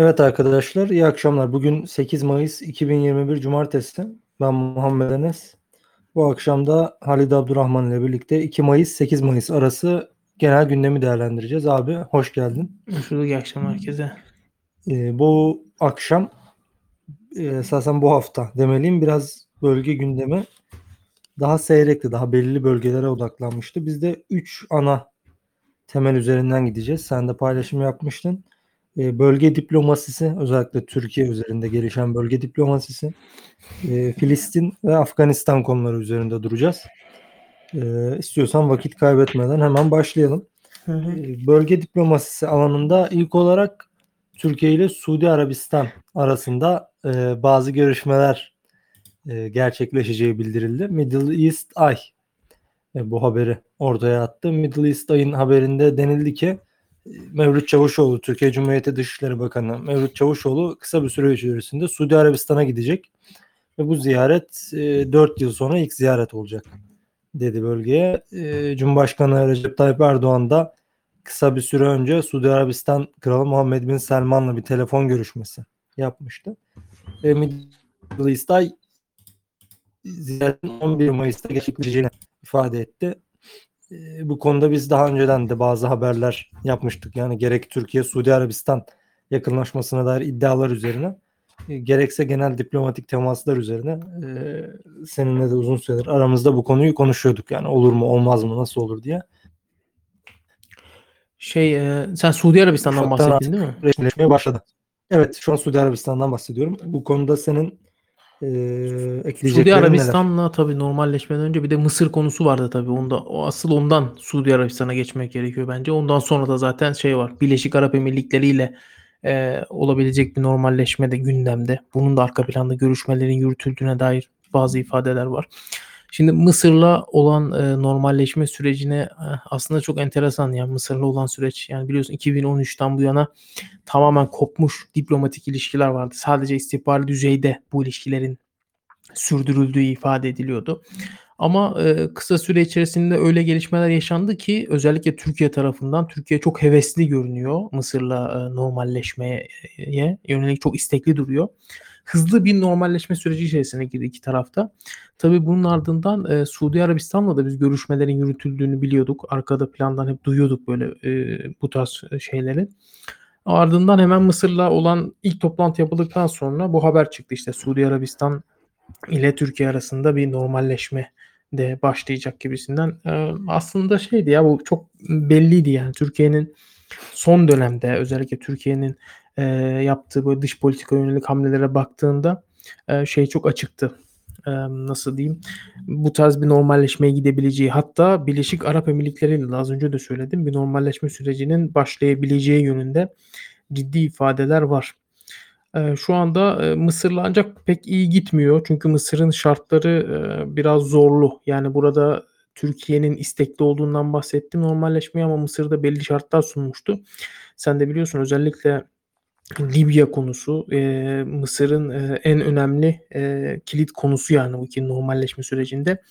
Evet arkadaşlar, iyi akşamlar. Bugün 8 Mayıs 2021 Cumartesi. Ben Muhammed Enes. Bu akşam da Halid Abdurrahman ile birlikte 2 Mayıs 8 Mayıs arası genel gündemi değerlendireceğiz. Abi hoş geldin. Hoş bulduk, iyi akşam herkese. Ee, bu akşam e, esasen bu hafta demeliyim biraz bölge gündemi daha seyrekti, daha belli bölgelere odaklanmıştı. Biz de 3 ana temel üzerinden gideceğiz. Sen de paylaşım yapmıştın. E, bölge diplomasisi özellikle Türkiye üzerinde gelişen bölge diplomasisi e, Filistin ve Afganistan konuları üzerinde duracağız. E, istiyorsan vakit kaybetmeden hemen başlayalım. Hı hı. E, bölge diplomasisi alanında ilk olarak Türkiye ile Suudi Arabistan arasında e, bazı görüşmeler e, gerçekleşeceği bildirildi. Middle East Eye e, bu haberi ortaya attı. Middle East Eye'in haberinde denildi ki Mevlüt Çavuşoğlu, Türkiye Cumhuriyeti Dışişleri Bakanı Mevlüt Çavuşoğlu kısa bir süre içerisinde Suudi Arabistan'a gidecek. Ve bu ziyaret e, 4 yıl sonra ilk ziyaret olacak dedi bölgeye. E, Cumhurbaşkanı Recep Tayyip Erdoğan da kısa bir süre önce Suudi Arabistan Kralı Muhammed Bin Selman'la bir telefon görüşmesi yapmıştı. E, Middle East Eye ziyaretin 11 Mayıs'ta gerçekleşeceğini ifade etti. E, bu konuda biz daha önceden de bazı haberler yapmıştık. Yani gerek Türkiye Suudi Arabistan yakınlaşmasına dair iddialar üzerine e, gerekse genel diplomatik temaslar üzerine e, seninle de uzun süredir aramızda bu konuyu konuşuyorduk. Yani olur mu olmaz mı nasıl olur diye. Şey, e, sen Suudi Arabistan'dan Ufaktan bahsettin değil mi? Resmileşmeye başladı. Evet şu an Suudi Arabistan'dan bahsediyorum. Bu konuda senin e, ekleyeceklerin Suudi neler? Arabistan'la tabii normalleşmeden önce bir de Mısır konusu vardı tabii. Onda o asıl ondan Suudi Arabistan'a geçmek gerekiyor bence. Ondan sonra da zaten şey var. Birleşik Arap Emirlikleri ile e, olabilecek bir normalleşme de gündemde. Bunun da arka planda görüşmelerin yürütüldüğüne dair bazı ifadeler var. Şimdi Mısır'la olan e, normalleşme sürecine e, aslında çok enteresan ya Mısır'la olan süreç. Yani biliyorsun 2013'ten bu yana tamamen kopmuş diplomatik ilişkiler vardı. Sadece istihbari düzeyde bu ilişkilerin sürdürüldüğü ifade ediliyordu. Ama e, kısa süre içerisinde öyle gelişmeler yaşandı ki özellikle Türkiye tarafından Türkiye çok hevesli görünüyor Mısır'la e, normalleşmeye yönelik çok istekli duruyor. Hızlı bir normalleşme süreci içerisine girdi iki tarafta. Tabii bunun ardından e, Suudi Arabistan'la da biz görüşmelerin yürütüldüğünü biliyorduk. Arkada plandan hep duyuyorduk böyle e, bu tarz şeyleri. Ardından hemen Mısır'la olan ilk toplantı yapıldıktan sonra bu haber çıktı işte Suudi Arabistan ile Türkiye arasında bir normalleşme de başlayacak gibisinden. Ee, aslında şeydi ya bu çok belliydi yani Türkiye'nin son dönemde özellikle Türkiye'nin e, yaptığı böyle dış politika yönelik hamlelere baktığında e, şey çok açıktı. E, nasıl diyeyim? Bu tarz bir normalleşmeye gidebileceği hatta Birleşik Arap Emirlikleri ile az önce de söyledim bir normalleşme sürecinin başlayabileceği yönünde ciddi ifadeler var. Eee, şu anda, eee, Mısır'la ancak pek iyi gitmiyor. Çünkü Mısır'ın şartları, eee, biraz zorlu. Yani burada Türkiye'nin istekli olduğundan bahsettim normalleşmeye ama Mısır da belli şartlar sunmuştu. Sen de biliyorsun özellikle Libya konusu, eee, Mısır'ın, eee, en önemli, eee, kilit konusu yani bu ki normalleşme sürecinde.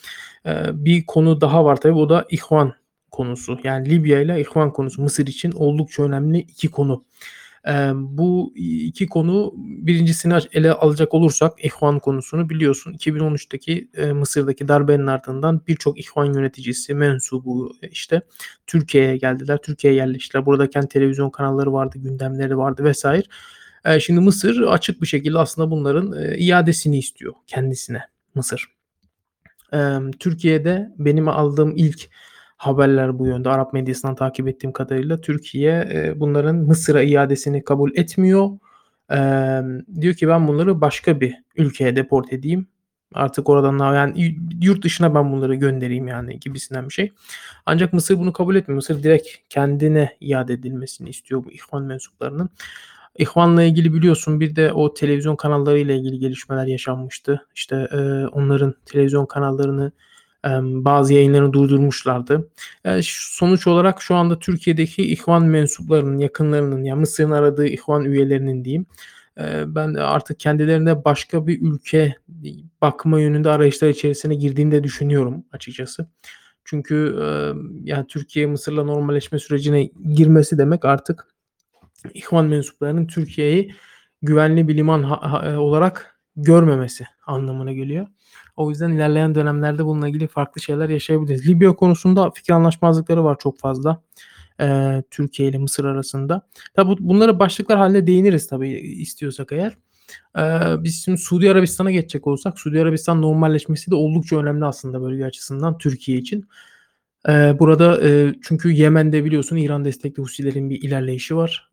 Eee, bir konu daha var tabii o da İhvan konusu. Yani Libya ile İhvan konusu Mısır için oldukça önemli 2 konu. Bu iki konu birincisini ele alacak olursak İhvan konusunu biliyorsun 2013'teki eee, Mısır'daki darbenin ardından birçok İhvan yöneticisi, mensubu işte Türkiye'ye geldiler. Türkiye'ye yerleştiler. Burada kendi televizyon kanalları vardı, gündemleri vardı vesaire. Şimdi Mısır açık bir şekilde aslında bunların eee, iadesini istiyor kendisine Mısır. Türkiye'de benim aldığım ilk haberler bu yönde. Arap medyasından takip ettiğim kadarıyla Türkiye e, bunların Mısır'a iadesini kabul etmiyor. E, diyor ki ben bunları başka bir ülkeye deport edeyim. Artık oradan yani yurt dışına ben bunları göndereyim yani gibisinden bir şey. Ancak Mısır bunu kabul etmiyor. Mısır direkt kendine iade edilmesini istiyor bu ihvan mensuplarının. İhvan'la ilgili biliyorsun bir de o televizyon kanalları ile ilgili gelişmeler yaşanmıştı. İşte e, onların televizyon kanallarını bazı yayınlarını durdurmuşlardı. sonuç olarak şu anda Türkiye'deki ihvan mensuplarının, yakınlarının yani Mısır'ın aradığı ihvan üyelerinin diyeyim ben artık kendilerine başka bir ülke bakma yönünde arayışlar içerisine girdiğini de düşünüyorum açıkçası. Çünkü yani Türkiye Mısır'la normalleşme sürecine girmesi demek artık İhvan mensuplarının Türkiye'yi güvenli bir liman e, olarak görmemesi anlamına geliyor. O yüzden ilerleyen dönemlerde bununla ilgili farklı şeyler yaşayabiliriz. Libya konusunda fikir anlaşmazlıkları var çok fazla. Ee, Türkiye ile Mısır arasında. Tabi bunlara başlıklar halinde değiniriz tabii istiyorsak eğer. Ee, biz şimdi Suudi Arabistan'a geçecek olsak Suudi Arabistan normalleşmesi de oldukça önemli aslında bölge açısından Türkiye için. Ee, burada e, çünkü Yemen'de biliyorsun İran destekli Husilerin bir ilerleyişi var.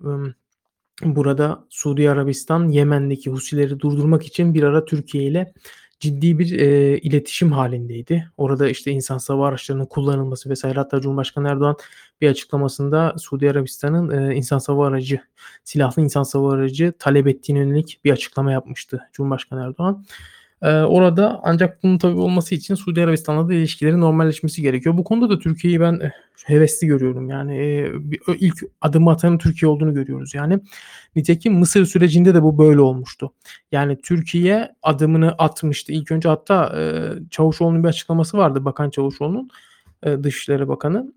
Burada Suudi Arabistan Yemen'deki Husileri durdurmak için bir ara Türkiye ile ciddi bir e, iletişim halindeydi. Orada işte insan hava araçlarının kullanılması vesaire hatta Cumhurbaşkanı Erdoğan bir açıklamasında Suudi Arabistan'ın e, insan hava aracı, silahlı insan hava aracı talep ettiğine yönelik bir açıklama yapmıştı Cumhurbaşkanı Erdoğan. E, orada ancak bunun tabii olması için Suudi Arabistan'la da ilişkilerin normalleşmesi gerekiyor. Bu konuda da Türkiye'yi ben e, hevesli görüyorum. Yani e, bir, ilk adımı atanın Türkiye olduğunu görüyoruz. Yani nitekim Mısır sürecinde de bu böyle olmuştu. Yani Türkiye adımını atmıştı. İlk önce hatta e, Çavuşoğlu'nun bir açıklaması vardı. Bakan Çavuşoğlu'nun Dışişleri Bakanı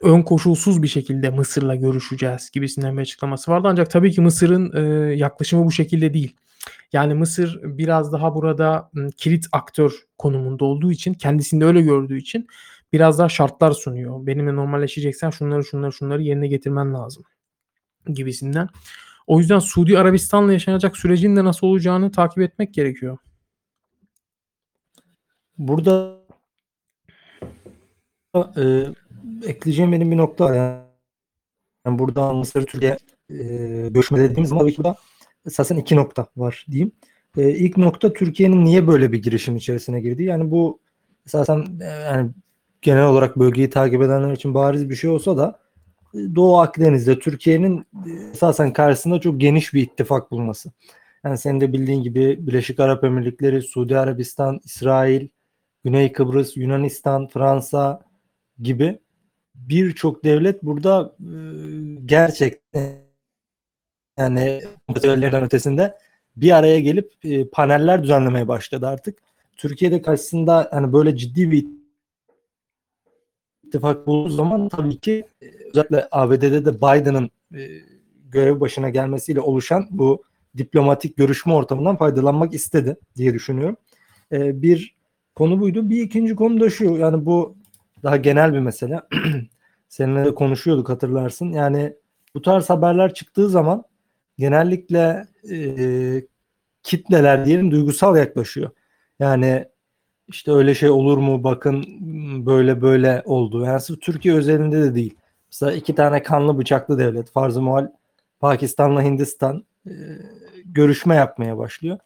ön koşulsuz bir şekilde Mısır'la görüşeceğiz gibisinden bir açıklaması vardı. Ancak tabii ki Mısır'ın yaklaşımı bu şekilde değil. Yani Mısır biraz daha burada kilit aktör konumunda olduğu için, kendisini öyle gördüğü için biraz daha şartlar sunuyor. Benimle normalleşeceksen şunları şunları şunları yerine getirmen lazım gibisinden. O yüzden Suudi Arabistan'la yaşanacak sürecin de nasıl olacağını takip etmek gerekiyor. Burada e, ekleyeceğim benim bir nokta var. Yani burada Mısır Türkiye e, görüşme dediğimiz zaman burada esasen iki nokta var diyeyim. E, ilk nokta Türkiye'nin niye böyle bir girişim içerisine girdi? Yani bu esasen e, yani genel olarak bölgeyi takip edenler için bariz bir şey olsa da e, Doğu Akdeniz'de Türkiye'nin e, esasen karşısında çok geniş bir ittifak bulması. Yani senin de bildiğin gibi Birleşik Arap Emirlikleri, Suudi Arabistan, İsrail, Güney Kıbrıs, Yunanistan, Fransa gibi birçok devlet burada e, gerçekten yani kompetörlerden ötesinde bir araya gelip e, paneller düzenlemeye başladı artık. Türkiye'de karşısında hani böyle ciddi bir ittifak bulduğu zaman tabii ki e, özellikle ABD'de de Biden'ın e, görev başına gelmesiyle oluşan bu diplomatik görüşme ortamından faydalanmak istedi diye düşünüyorum. E, bir konu buydu. Bir ikinci konu da şu yani bu daha genel bir mesele. Seninle de konuşuyorduk hatırlarsın. Yani bu tarz haberler çıktığı zaman genellikle e, kitleler diyelim duygusal yaklaşıyor. Yani işte öyle şey olur mu bakın böyle böyle oldu. Yani sırf Türkiye özelinde de değil. Mesela iki tane kanlı bıçaklı devlet farz-ı muhal Pakistan'la Hindistan e, görüşme yapmaya başlıyor.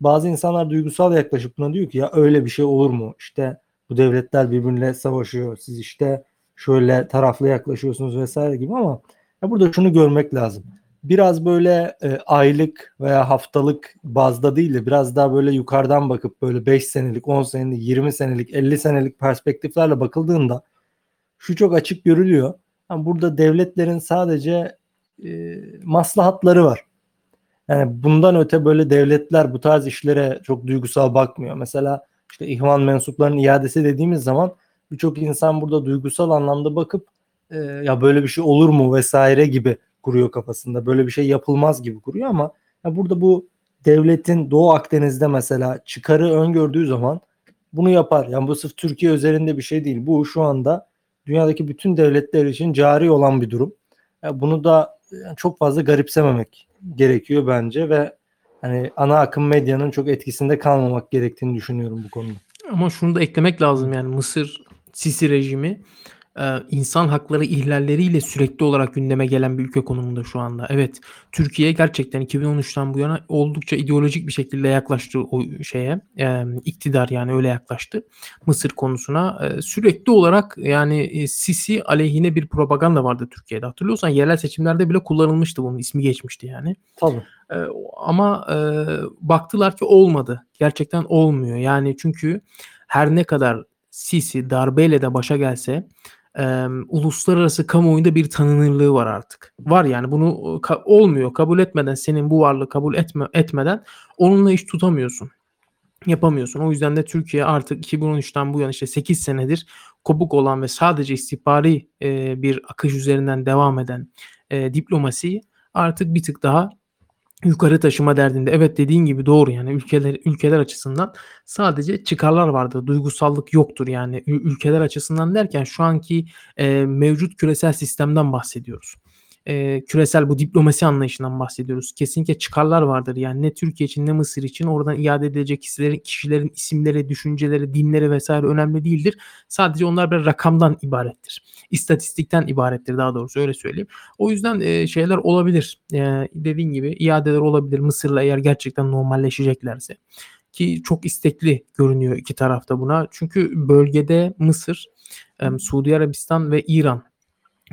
Bazı insanlar duygusal yaklaşıp buna diyor ki ya öyle bir şey olur mu? İşte bu devletler birbirine savaşıyor. Siz işte şöyle taraflı yaklaşıyorsunuz vesaire gibi ama ya burada şunu görmek lazım. Biraz böyle e, aylık veya haftalık bazda değil de biraz daha böyle yukarıdan bakıp böyle 5 senelik, 10 senelik, 20 senelik, 50 senelik perspektiflerle bakıldığında şu çok açık görülüyor. Yani burada devletlerin sadece e, maslahatları var. Yani bundan öte böyle devletler bu tarz işlere çok duygusal bakmıyor. Mesela işte ihvan mensuplarının iadesi dediğimiz zaman birçok insan burada duygusal anlamda bakıp e, ya böyle bir şey olur mu vesaire gibi kuruyor kafasında. Böyle bir şey yapılmaz gibi kuruyor ama ya burada bu devletin Doğu Akdeniz'de mesela çıkarı öngördüğü zaman bunu yapar. Yani bu sırf Türkiye üzerinde bir şey değil. Bu şu anda dünyadaki bütün devletler için cari olan bir durum. Yani bunu da çok fazla garipsememek gerekiyor bence ve hani ana akım medyanın çok etkisinde kalmamak gerektiğini düşünüyorum bu konuda. Ama şunu da eklemek lazım yani Mısır Sisi rejimi insan hakları ihlalleriyle sürekli olarak gündeme gelen bir ülke konumunda şu anda. Evet Türkiye gerçekten 2013'ten bu yana oldukça ideolojik bir şekilde yaklaştı o şeye e, iktidar yani öyle yaklaştı Mısır konusuna. E, sürekli olarak yani e, Sisi aleyhine bir propaganda vardı Türkiye'de hatırlıyorsan yerel seçimlerde bile kullanılmıştı bunun ismi geçmişti yani. Tabii. E, ama e, baktılar ki olmadı. Gerçekten olmuyor. Yani çünkü her ne kadar Sisi darbeyle de başa gelse e, uluslararası kamuoyunda bir tanınırlığı var artık. Var yani bunu ka- olmuyor. Kabul etmeden senin bu varlığı kabul etme etmeden onunla iş tutamıyorsun. Yapamıyorsun. O yüzden de Türkiye artık 2013'ten bu yana işte 8 senedir kopuk olan ve sadece istihbari e, bir akış üzerinden devam eden e, diplomasiyi artık bir tık daha yukarı taşıma derdinde. Evet dediğin gibi doğru yani ülkeler ülkeler açısından sadece çıkarlar vardır. Duygusallık yoktur yani ülkeler açısından derken şu anki e, mevcut küresel sistemden bahsediyoruz. E, küresel bu diplomasi anlayışından bahsediyoruz. Kesinlikle çıkarlar vardır. Yani ne Türkiye için ne Mısır için oradan iade edilecek kişilerin, kişilerin isimleri, düşünceleri, dinleri vesaire önemli değildir. Sadece onlar bir rakamdan ibarettir. İstatistikten ibarettir daha doğrusu öyle söyleyeyim. O yüzden e, şeyler olabilir. E, dediğin gibi iadeler olabilir Mısır'la eğer gerçekten normalleşeceklerse. Ki çok istekli görünüyor iki tarafta buna. Çünkü bölgede Mısır, Suudi Arabistan ve İran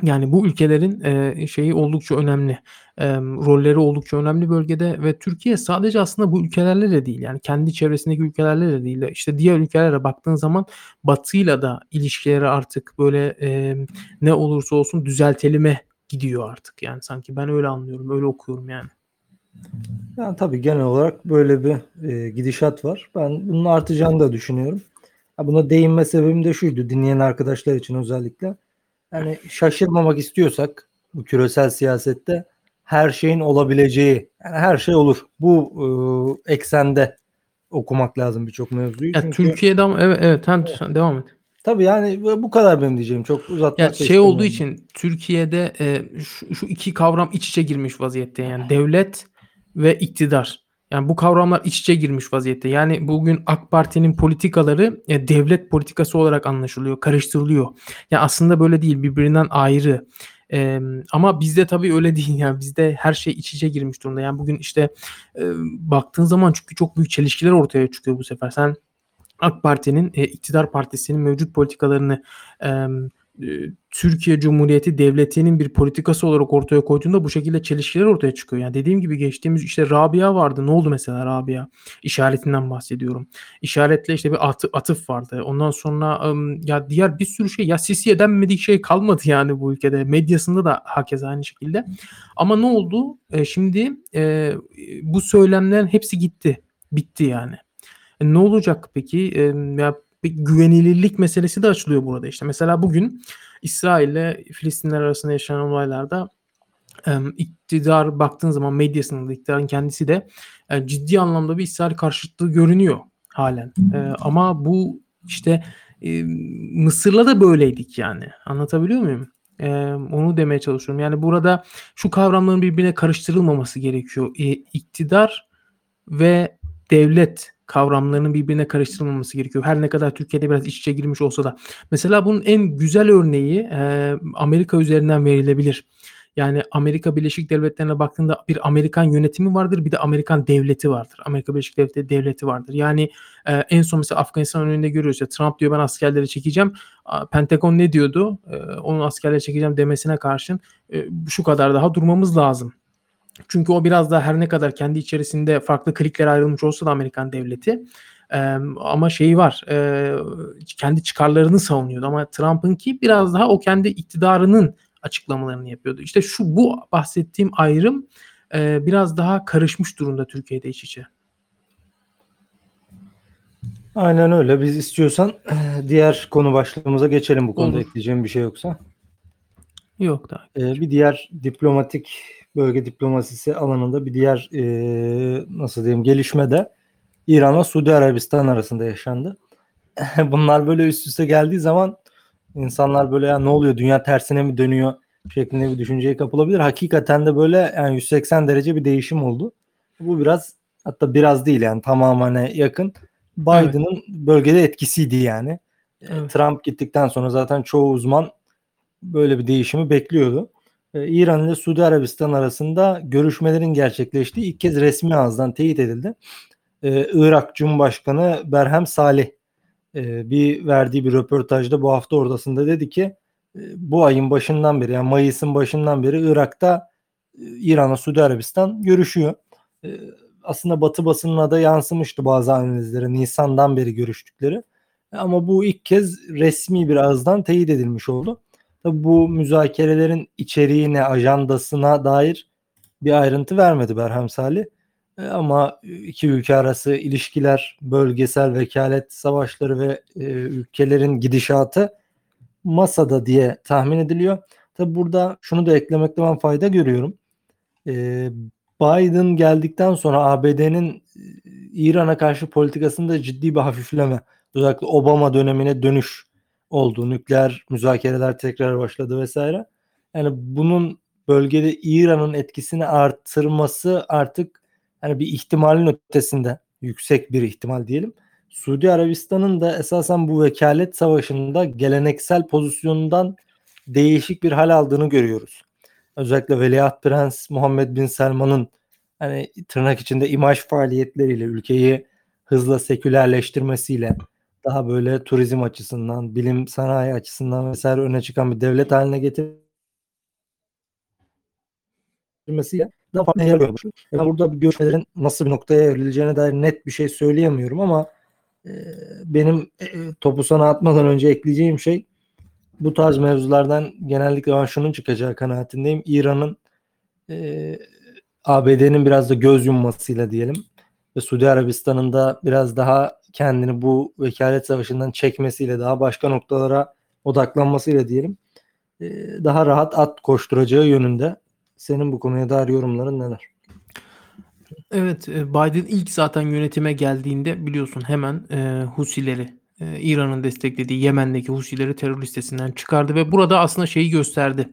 yani bu ülkelerin e, şeyi oldukça önemli. E, rolleri oldukça önemli bölgede ve Türkiye sadece aslında bu ülkelerle de değil. Yani kendi çevresindeki ülkelerle de değil. İşte diğer ülkelere baktığın zaman Batı'yla da ilişkileri artık böyle e, ne olursa olsun düzeltelime gidiyor artık. Yani sanki ben öyle anlıyorum, öyle okuyorum yani. Yani tabii genel olarak böyle bir e, gidişat var. Ben bunun artacağını da düşünüyorum. Ha, buna değinme sebebim de şuydu dinleyen arkadaşlar için özellikle. Yani şaşırmamak istiyorsak bu küresel siyasette her şeyin olabileceği, yani her şey olur. Bu e, eksende okumak lazım birçok mevzuyu. Ya Çünkü Türkiye'de ama evet evet sen, sen devam et. tabii yani bu kadar benim diyeceğim. Çok uzatmak Ya da şey olduğu için Türkiye'de e, şu, şu iki kavram iç içe girmiş vaziyette yani devlet ve iktidar. Yani bu kavramlar iç içe girmiş vaziyette. Yani bugün AK Parti'nin politikaları e, devlet politikası olarak anlaşılıyor, karıştırılıyor. Ya aslında böyle değil, birbirinden ayrı. E, ama bizde tabii öyle değil yani bizde her şey iç içe girmiş durumda. Yani bugün işte e, baktığın zaman çünkü çok büyük çelişkiler ortaya çıkıyor bu sefer. Sen AK Parti'nin e, iktidar partisinin mevcut politikalarını e, Türkiye Cumhuriyeti Devleti'nin bir politikası olarak ortaya koyduğunda bu şekilde çelişkiler ortaya çıkıyor. Yani dediğim gibi geçtiğimiz işte Rabia vardı. Ne oldu mesela Rabia? İşaretinden bahsediyorum. İşaretle işte bir atı, atıf vardı. Ondan sonra ya diğer bir sürü şey ya Sisi'ye denmedik şey kalmadı yani bu ülkede. Medyasında da hakeza aynı şekilde. Ama ne oldu? E, şimdi e, bu söylemlerin hepsi gitti. Bitti yani. E, ne olacak peki? E, ya bir güvenilirlik meselesi de açılıyor burada işte. Mesela bugün İsrail ile Filistinler arasında yaşanan olaylarda iktidar baktığın zaman medyasının da iktidarın kendisi de e, ciddi anlamda bir İsrail karşıtlığı görünüyor halen. E, ama bu işte e, Mısır'la da böyleydik yani. Anlatabiliyor muyum? Onu demeye çalışıyorum. Yani burada şu kavramların birbirine karıştırılmaması gerekiyor. E, iktidar ve devlet kavramlarının birbirine karıştırılmaması gerekiyor. Her ne kadar Türkiye'de biraz iç içe girmiş olsa da. Mesela bunun en güzel örneği e, Amerika üzerinden verilebilir. Yani Amerika Birleşik Devletleri'ne baktığında bir Amerikan yönetimi vardır, bir de Amerikan devleti vardır. Amerika Birleşik Devletleri devleti vardır. Yani e, en son mesela Afganistan önünde görüyoruz ya Trump diyor ben askerleri çekeceğim. Pentagon ne diyordu? E, onun askerleri çekeceğim demesine karşın e, şu kadar daha durmamız lazım. Çünkü o biraz da her ne kadar kendi içerisinde farklı kliklere ayrılmış olsa da Amerikan devleti e, ama şeyi var e, kendi çıkarlarını savunuyordu ama Trump'ınki biraz daha o kendi iktidarının açıklamalarını yapıyordu. İşte şu bu bahsettiğim ayrım e, biraz daha karışmış durumda Türkiye'de iç içe. Aynen öyle. Biz istiyorsan diğer konu başlığımıza geçelim bu konuda Olur. ekleyeceğim bir şey yoksa. Yok da. Ee, bir diğer diplomatik bölge diplomasisi alanında bir diğer e, nasıl diyeyim gelişme de İran'la Suudi Arabistan arasında yaşandı. Bunlar böyle üst üste geldiği zaman insanlar böyle ya ne oluyor dünya tersine mi dönüyor şeklinde bir düşünceye kapılabilir. Hakikaten de böyle yani 180 derece bir değişim oldu. Bu biraz hatta biraz değil yani tamamına yakın Biden'ın bölgede etkisiydi yani. Evet. Trump gittikten sonra zaten çoğu uzman böyle bir değişimi bekliyordu. Ee, İran ile Suudi Arabistan arasında görüşmelerin gerçekleştiği ilk kez resmi ağızdan teyit edildi. Ee, Irak Cumhurbaşkanı Berhem Salih e, bir verdiği bir röportajda bu hafta ortasında dedi ki e, bu ayın başından beri yani Mayıs'ın başından beri Irak'ta e, İran'la Suudi Arabistan görüşüyor. E, aslında Batı basınına da yansımıştı bazı analizlere Nisan'dan beri görüştükleri. Ama bu ilk kez resmi bir ağızdan teyit edilmiş oldu. Tabii bu müzakerelerin içeriğine, ajandasına dair bir ayrıntı vermedi Berhem Salih. E, Ama iki ülke arası ilişkiler, bölgesel vekalet savaşları ve e, ülkelerin gidişatı masada diye tahmin ediliyor. Tabi burada şunu da eklemekte ben fayda görüyorum. Ee, Biden geldikten sonra ABD'nin e, İran'a karşı politikasında ciddi bir hafifleme, özellikle Obama dönemine dönüş oldu. Nükleer müzakereler tekrar başladı vesaire. Yani bunun bölgede İran'ın etkisini artırması artık hani bir ihtimalin ötesinde yüksek bir ihtimal diyelim. Suudi Arabistan'ın da esasen bu vekalet savaşında geleneksel pozisyonundan değişik bir hal aldığını görüyoruz. Özellikle Veliaht Prens Muhammed Bin Selman'ın hani tırnak içinde imaj faaliyetleriyle ülkeyi hızla sekülerleştirmesiyle daha böyle turizm açısından, bilim sanayi açısından vesaire öne çıkan bir devlet haline getirmesiyle daha farklı yer görmüş. Yani burada bu görüşmelerin nasıl bir noktaya evrileceğine dair net bir şey söyleyemiyorum ama e, benim e, topu sana atmadan önce ekleyeceğim şey bu tarz mevzulardan genellikle ben şunun çıkacağı kanaatindeyim. İran'ın e, ABD'nin biraz da göz yummasıyla diyelim ve Suudi Arabistan'ın da biraz daha kendini bu vekalet savaşından çekmesiyle daha başka noktalara odaklanmasıyla diyelim e, daha rahat at koşturacağı yönünde. Senin bu konuya dair yorumların neler? Evet, e, Biden ilk zaten yönetime geldiğinde biliyorsun hemen e, Husileri, e, İran'ın desteklediği Yemen'deki Husileri terör listesinden çıkardı ve burada aslında şeyi gösterdi.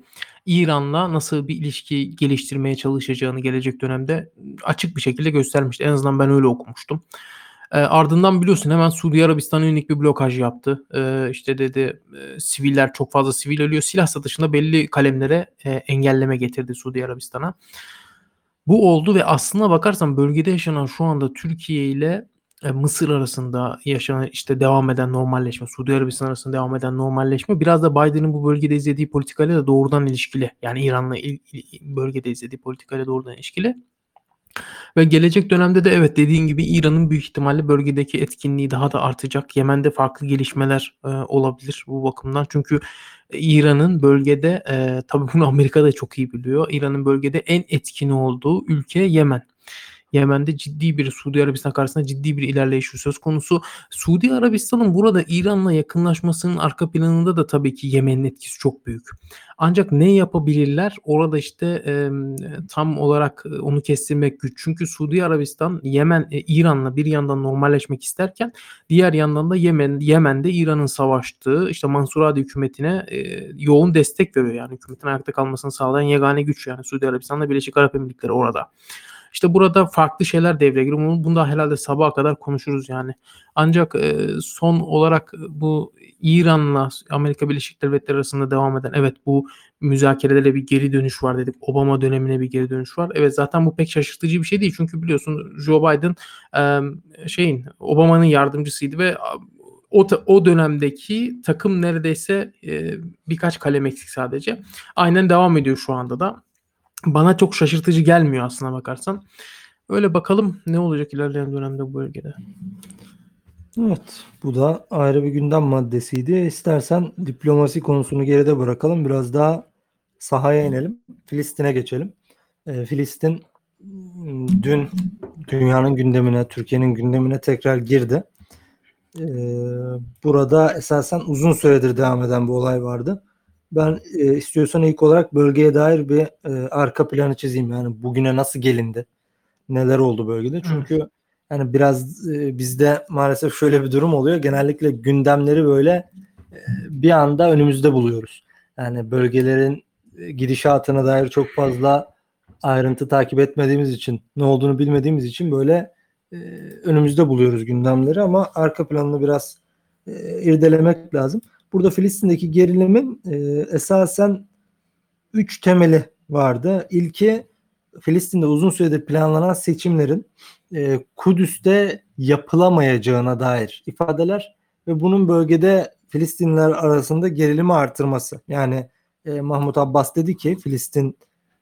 İran'la nasıl bir ilişki geliştirmeye çalışacağını gelecek dönemde açık bir şekilde göstermişti. En azından ben öyle okumuştum. E, ardından biliyorsun hemen Suudi Arabistan'a yönelik bir blokaj yaptı. E, işte dedi e, siviller çok fazla sivil ölüyor. Silah satışında belli kalemlere e, engelleme getirdi Suudi Arabistan'a. Bu oldu ve aslına bakarsan bölgede yaşanan şu anda Türkiye ile e, Mısır arasında yaşanan işte devam eden normalleşme, Suudi Arabistan arasında devam eden normalleşme biraz da Biden'ın bu bölgede izlediği politikayla da doğrudan ilişkili. Yani İran'la il, il, bölgede izlediği politikayla doğrudan ilişkili. Ve gelecek dönemde de evet dediğin gibi İran'ın büyük ihtimalle bölgedeki etkinliği daha da artacak. Yemen'de farklı gelişmeler e, olabilir bu bakımdan. Çünkü İran'ın bölgede e, tabii bunu Amerika da çok iyi biliyor. İran'ın bölgede en etkin olduğu ülke Yemen. Yemen'de ciddi bir Suudi Arabistan karşısında ciddi bir ilerleyiş söz konusu. Suudi Arabistan'ın burada İran'la yakınlaşmasının arka planında da tabii ki Yemen'in etkisi çok büyük. Ancak ne yapabilirler? Orada işte e, tam olarak onu kestirmek güç. Çünkü Suudi Arabistan Yemen e, İran'la bir yandan normalleşmek isterken diğer yandan da Yemen Yemen'de İran'ın savaştığı işte Mansur Hadi hükümetine e, yoğun destek veriyor. Yani hükümetin ayakta kalmasını sağlayan yegane güç yani Suudi Arabistan'la Birleşik Arap Emirlikleri orada. İşte burada farklı şeyler devreye giriyor. Bunu, bunu da herhalde sabaha kadar konuşuruz yani. Ancak e, son olarak bu İran'la Amerika Birleşik Devletleri arasında devam eden evet bu müzakerelere bir geri dönüş var dedik. Obama dönemine bir geri dönüş var. Evet zaten bu pek şaşırtıcı bir şey değil. Çünkü biliyorsun Joe Biden e, şeyin Obama'nın yardımcısıydı ve o, o dönemdeki takım neredeyse e, birkaç kalem eksik sadece. Aynen devam ediyor şu anda da bana çok şaşırtıcı gelmiyor aslına bakarsan. Öyle bakalım ne olacak ilerleyen dönemde bu bölgede. Evet, bu da ayrı bir gündem maddesiydi. İstersen diplomasi konusunu geride bırakalım. Biraz daha sahaya inelim. Filistin'e geçelim. Ee, Filistin dün dünyanın gündemine, Türkiye'nin gündemine tekrar girdi. Ee, burada esasen uzun süredir devam eden bir olay vardı. Ben e, istiyorsan ilk olarak bölgeye dair bir e, arka planı çizeyim. Yani bugüne nasıl gelindi? Neler oldu bölgede? Çünkü Hı. yani biraz e, bizde maalesef şöyle bir durum oluyor. Genellikle gündemleri böyle e, bir anda önümüzde buluyoruz. Yani bölgelerin e, gidişatına dair çok fazla ayrıntı takip etmediğimiz için, ne olduğunu bilmediğimiz için böyle e, önümüzde buluyoruz gündemleri ama arka planını biraz e, irdelemek lazım. Burada Filistin'deki gerilimin e, esasen üç temeli vardı. İlki Filistin'de uzun süredir planlanan seçimlerin e, Kudüs'te yapılamayacağına dair ifadeler ve bunun bölgede Filistinliler arasında gerilimi artırması. Yani e, Mahmut Abbas dedi ki Filistin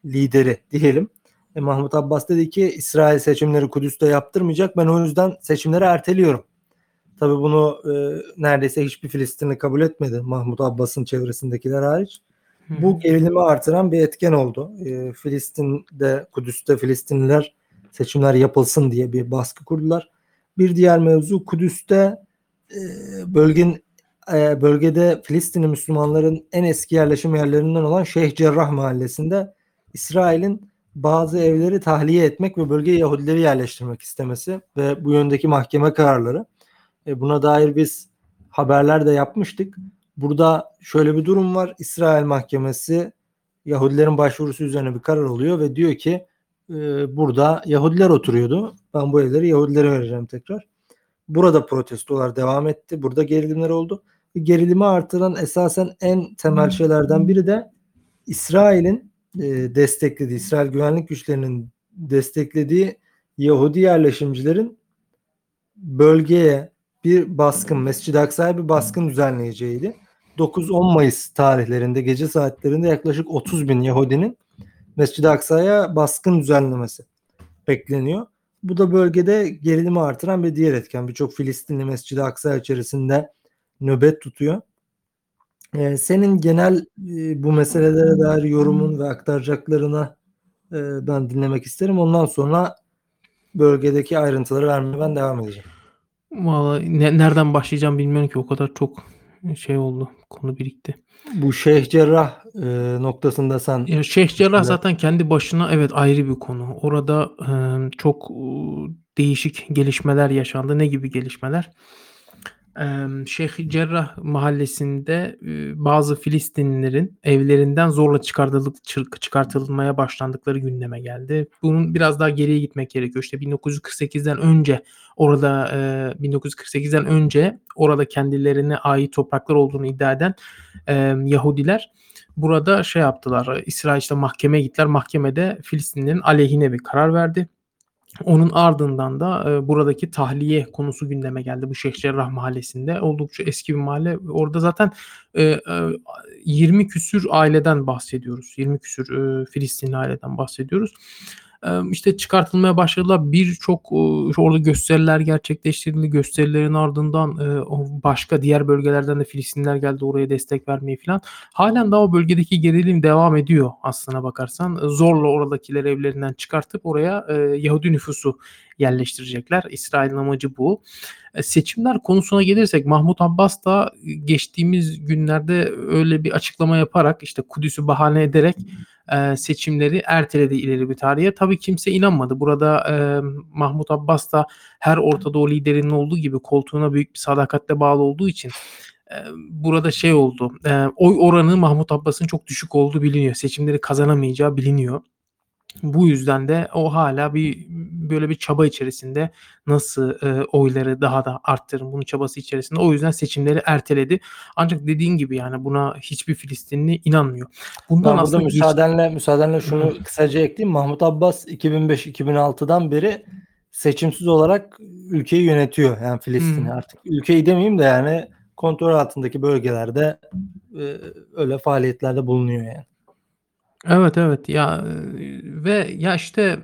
lideri diyelim. E, Mahmut Abbas dedi ki İsrail seçimleri Kudüs'te yaptırmayacak. Ben o yüzden seçimleri erteliyorum. Tabii bunu e, neredeyse hiçbir Filistinli kabul etmedi. Mahmut Abbas'ın çevresindekiler hariç. Bu gerilimi artıran bir etken oldu. E, Filistin'de, Kudüs'te Filistinliler seçimler yapılsın diye bir baskı kurdular. Bir diğer mevzu Kudüs'te e, bölgenin e, bölgede Filistinli Müslümanların en eski yerleşim yerlerinden olan Şeyh Cerrah mahallesinde İsrail'in bazı evleri tahliye etmek ve bölgeye Yahudileri yerleştirmek istemesi ve bu yöndeki mahkeme kararları. E, buna dair biz haberler de yapmıştık. Burada şöyle bir durum var. İsrail mahkemesi Yahudilerin başvurusu üzerine bir karar oluyor ve diyor ki e, burada Yahudiler oturuyordu. Ben bu evleri Yahudilere vereceğim tekrar. Burada protestolar devam etti. Burada gerilimler oldu. Gerilimi artıran esasen en temel şeylerden biri de İsrail'in e, desteklediği, İsrail güvenlik güçlerinin desteklediği Yahudi yerleşimcilerin bölgeye bir baskın, Mescid-i Aksa'ya bir baskın düzenleyeceğiydi. 9-10 Mayıs tarihlerinde gece saatlerinde yaklaşık 30 bin Yahudinin Mescid-i Aksa'ya baskın düzenlemesi bekleniyor. Bu da bölgede gerilimi artıran bir diğer etken. Birçok Filistinli Mescid-i Aksa içerisinde nöbet tutuyor. Ee, senin genel e, bu meselelere dair yorumun ve aktaracaklarına e, ben dinlemek isterim. Ondan sonra bölgedeki ayrıntıları vermeye ben devam edeceğim. Vallahi ne- nereden başlayacağım bilmiyorum ki o kadar çok şey oldu. Konu birikti. Bu Şeyh Cerrah e, noktasında sen Ya Şeyh Cerrah Evet. zaten kendi başına evet ayrı bir konu. Orada e, çok e, değişik gelişmeler yaşandı. Ne gibi gelişmeler? Şeyh Cerrah mahallesinde bazı Filistinlilerin evlerinden zorla çıkartılıp çıkartılmaya başlandıkları gündeme geldi. Bunun biraz daha geriye gitmek gerekiyor. İşte 1948'den önce orada e, 1948'den önce orada kendilerine ait topraklar olduğunu iddia eden Yahudiler burada şey yaptılar. İsrail işte mahkemeye gittiler. Mahkemede Filistinlerin aleyhine bir karar verdi. Onun ardından da e, buradaki tahliye konusu gündeme geldi bu Şeyh Cerrah mahallesinde. Oldukça eski bir mahalle. Orada zaten e, e, 20 küsür aileden bahsediyoruz. 20 küsür e, Filistinli aileden bahsediyoruz. İşte çıkartılmaya başladılar. Birçok e, orada gösteriler gerçekleştirildi. Gösterilerin ardından e, başka diğer bölgelerden de Filistinliler geldi oraya destek vermeye falan. Halen daha o bölgedeki gerilim devam ediyor aslına bakarsan. Zorla oradakileri evlerinden çıkartıp oraya e, Yahudi nüfusu yerleştirecekler. İsrail'in amacı bu. Seçimler konusuna gelirsek Mahmut Abbas da geçtiğimiz günlerde öyle bir açıklama yaparak işte Kudüs'ü bahane ederek e, seçimleri erteledi ileri bir tarihe. Tabii kimse inanmadı. Burada e, Mahmut Abbas da her Orta Doğu liderinin olduğu gibi koltuğuna büyük bir sadakatle bağlı olduğu için e, burada şey oldu. E, oy oranı Mahmut Abbas'ın çok düşük olduğu biliniyor. Seçimleri kazanamayacağı biliniyor. Bu yüzden de o hala bir böyle bir çaba içerisinde nasıl e, oyları daha da arttırın bunun çabası içerisinde. O yüzden seçimleri erteledi. Ancak dediğin gibi yani buna hiçbir Filistinli inanmıyor. Bundan Ben aslında geç- müsaadenle müsaadenle şunu kısaca ekleyeyim. Mahmut Abbas 2005-2006'dan beri seçimsiz olarak ülkeyi yönetiyor. Yani Filistin'i Hmm. artık ülkeyi demeyeyim de yani kontrol altındaki bölgelerde e, öyle faaliyetlerde bulunuyor yani. Evet evet ya ve ya işte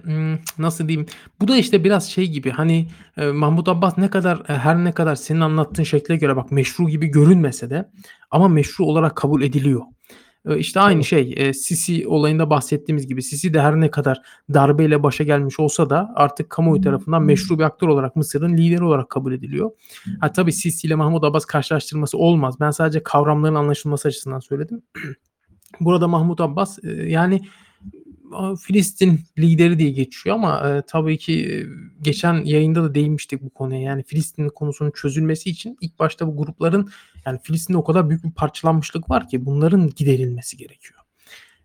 nasıl diyeyim bu da işte biraz şey gibi hani e, Mahmut Abbas ne kadar e, her ne kadar senin anlattığın şekle göre bak meşru gibi görünmese de ama meşru olarak kabul ediliyor. E, İşte aynı Tabii. şey e, Sisi olayında bahsettiğimiz gibi Sisi de her ne kadar darbeyle başa gelmiş olsa da artık kamuoyu tarafından meşru bir aktör olarak Mısır'ın lideri olarak kabul ediliyor. Ha tabii Sisi ile Mahmut Abbas karşılaştırması olmaz. Ben sadece kavramların anlaşılması açısından söyledim. Burada Mahmut Abbas e, yani Filistin lideri diye geçiyor ama e, tabii ki e, geçen yayında da değinmiştik bu konuya. Yani Filistin konusunun çözülmesi için ilk başta bu grupların yani Filistin'de o kadar büyük bir parçalanmışlık var ki bunların giderilmesi gerekiyor.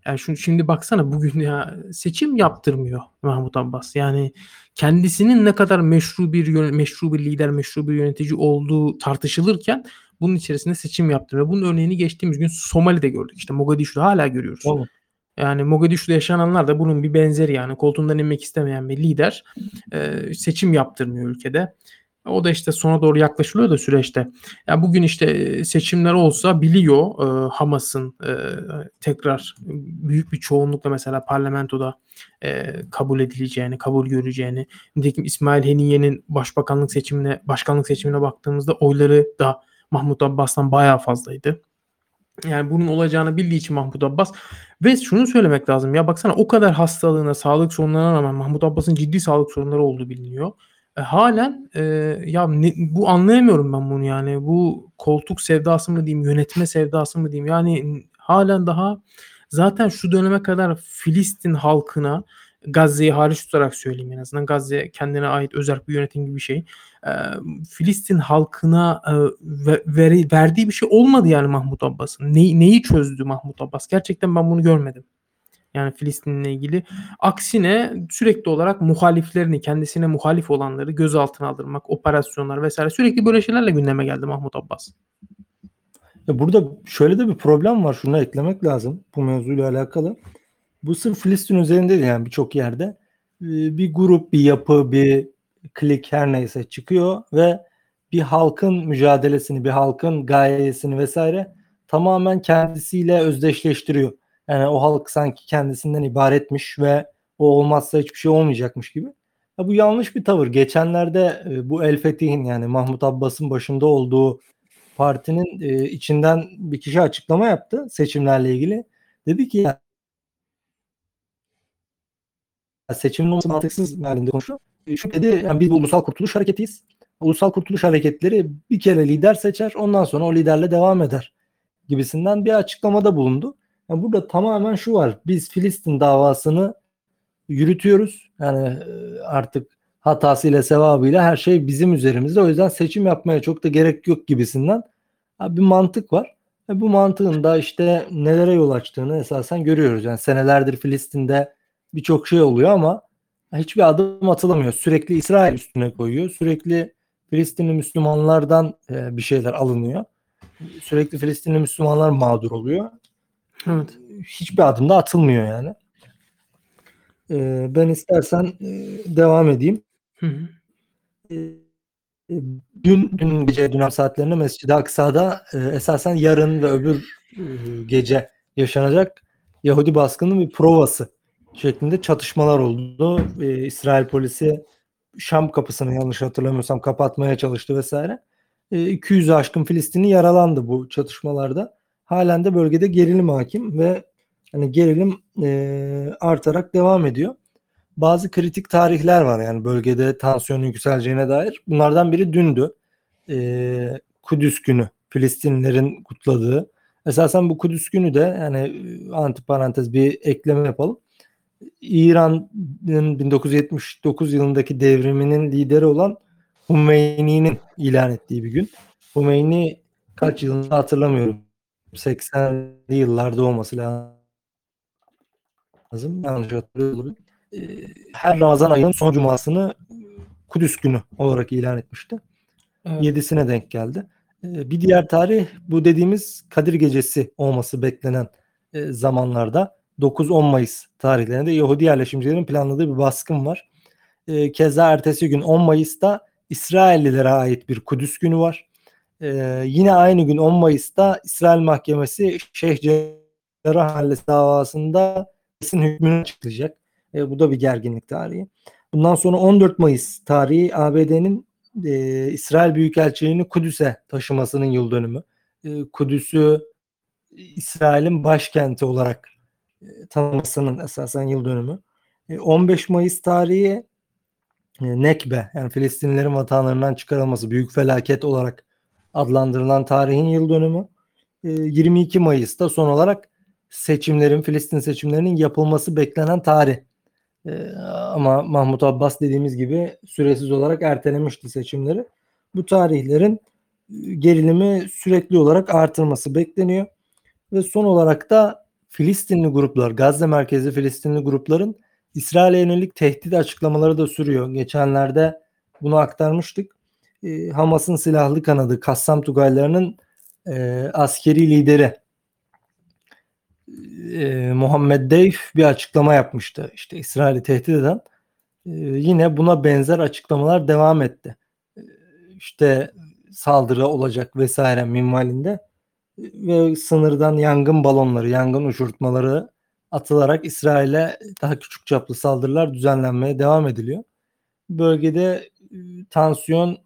Yani şu, şimdi baksana bugün ya seçim yaptırmıyor Mahmut Abbas. Yani kendisinin ne kadar meşru bir meşru bir lider, meşru bir yönetici olduğu tartışılırken bunun içerisinde seçim yaptırıyor. Bunun örneğini geçtiğimiz gün Somali'de gördük. İşte Mogadishu'da hala görüyoruz. Tabii. Yani Mogadishu'da yaşananlar da bunun bir benzeri yani koltuğundan inmek istemeyen bir lider e, seçim yaptırmıyor ülkede. O da işte sona doğru yaklaşılıyor da süreçte. Yani bugün işte e, seçimler olsa biliyor e, Hamas'ın e, tekrar büyük bir çoğunlukla mesela parlamentoda e, kabul edileceğini, kabul göreceğini. Nitekim İsmail Heniye'nin başbakanlık seçimine, başkanlık seçimine baktığımızda oyları da Mahmut Abbas'tan bayağı fazlaydı. Yani bunun olacağını bildiği için Mahmut Abbas ve şunu söylemek lazım ya baksana o kadar hastalığına, sağlık sorunlarına rağmen Mahmut Abbas'ın ciddi sağlık sorunları olduğu biliniyor. E, halen e, ya ne- bu anlayamıyorum ben bunu yani bu koltuk sevdası mı diyeyim, yönetme sevdası mı diyeyim yani halen daha zaten şu döneme kadar Filistin halkına Gazze'yi hariç tutarak söyleyeyim en azından. Gazze kendine ait özel bir yönetim gibi bir şey. Ee, Filistin halkına e, verdiği bir şey olmadı yani Mahmut Abbas'ın. Ne, neyi çözdü Mahmut Abbas? Gerçekten ben bunu görmedim. Yani Filistin'le ilgili. Aksine sürekli olarak muhaliflerini, kendisine muhalif olanları gözaltına aldırmak, operasyonlar vesaire sürekli böyle şeylerle gündeme geldi Mahmut Abbas. Burada şöyle de bir problem var. Şunu eklemek lazım bu mevzuyla alakalı. Bu sırf Filistin üzerinde değil yani birçok yerde Ee, bir grup, bir yapı, bir klik her neyse çıkıyor ve bir halkın mücadelesini, bir halkın gayesini vesaire tamamen kendisiyle özdeşleştiriyor. Yani o halk sanki kendisinden ibaretmiş ve o olmazsa hiçbir şey olmayacakmış gibi. Ya bu yanlış bir tavır. Geçenlerde e, bu El Fetih'in yani Mahmut Abbas'ın başında olduğu partinin e, içinden bir kişi açıklama yaptı seçimlerle ilgili. Dedi ki ya seçimin olması mantıksız halinde konuşuyor. E, dedi yani biz bir ulusal kurtuluş hareketiyiz. Ulusal kurtuluş hareketleri bir kere lider seçer ondan sonra o liderle devam eder gibisinden bir açıklamada bulundu. Yani burada tamamen şu var. Biz Filistin davasını yürütüyoruz. Yani e, artık hatasıyla sevabıyla her şey bizim üzerimizde. O yüzden seçim yapmaya çok da gerek yok gibisinden bir mantık var. Ve bu mantığın da işte nelere yol açtığını esasen görüyoruz. Yani senelerdir Filistin'de birçok şey oluyor ama hiçbir adım atılamıyor. Sürekli İsrail üstüne koyuyor. Sürekli Filistinli Müslümanlardan e, bir şeyler alınıyor. Sürekli Filistinli Müslümanlar mağdur oluyor. Evet. Hiçbir adım da atılmıyor yani. E, ben istersen e, devam edeyim. Hı hı. E, e, dün dün gece dönem saatlerinde Mescid-i Aksa'da e, esasen yarın ve öbür e, gece yaşanacak Yahudi baskının bir provası şeklinde çatışmalar oldu. E, İsrail polisi Şam kapısını yanlış hatırlamıyorsam kapatmaya çalıştı vesaire. E, 200'ü aşkın Filistinli yaralandı bu çatışmalarda. Halen de bölgede gerilim hakim ve hani gerilim e, artarak devam ediyor bazı kritik tarihler var yani bölgede tansiyonun yükseleceğine dair. Bunlardan biri dündü. Ee, Kudüs günü Filistinlilerin kutladığı. Esasen bu Kudüs günü de yani e, antiparantez bir ekleme yapalım. İran'ın 1979 yılındaki devriminin lideri olan Hümeyni'nin ilan ettiği bir gün. Hümeyni kaç yılında hatırlamıyorum. 80'li yıllarda olması lazım. Yanlış hatırlıyorum e, her Ramazan ayının son cumasını Kudüs günü olarak ilan etmişti. Evet. 7'sine denk geldi. E, Bir diğer tarih bu dediğimiz Kadir Gecesi olması beklenen e, zamanlarda 9-10 Mayıs tarihlerinde Yahudi yerleşimcilerin planladığı bir baskın var. E, Keza ertesi gün 10 Mayıs'ta İsraillilere ait bir Kudüs günü var. E, Yine aynı gün 10 Mayıs'ta İsrail Mahkemesi Şeyh Cerrah Mahallesi davasında kesin hükmünü açıklayacak. E, bu da bir gerginlik tarihi. Bundan sonra 14 Mayıs tarihi ABD'nin e, İsrail Büyükelçiliğini Kudüs'e taşımasının yıl dönümü. E, Kudüs'ü İsrail'in başkenti olarak tanımasının esasen yıl dönümü. E, 15 Mayıs tarihi e, Nekbe yani Filistinlilerin vatanlarından çıkarılması büyük felaket olarak adlandırılan tarihin yıl dönümü. E, 22 Mayıs'ta son olarak seçimlerin Filistin seçimlerinin yapılması beklenen tarih. Ama Mahmut Abbas dediğimiz gibi süresiz olarak ertelemişti seçimleri. Bu tarihlerin e, gerilimi sürekli olarak artırması bekleniyor. Ve son olarak da Filistinli gruplar, Gazze merkezli Filistinli grupların İsrail'e yönelik tehdit açıklamaları da sürüyor. Geçenlerde bunu aktarmıştık. Ee, Hamas'ın silahlı kanadı Kassam Tugaylarının e, askeri lideri e, Muhammed Deyf bir açıklama yapmıştı. İşte İsrail'i tehdit eden e, yine buna benzer açıklamalar devam etti. E, işte saldırı olacak vesaire minvalinde e, ve sınırdan yangın balonları, yangın uçurtmaları atılarak İsrail'e daha küçük çaplı saldırılar düzenlenmeye devam ediliyor. Bölgede e, tansiyon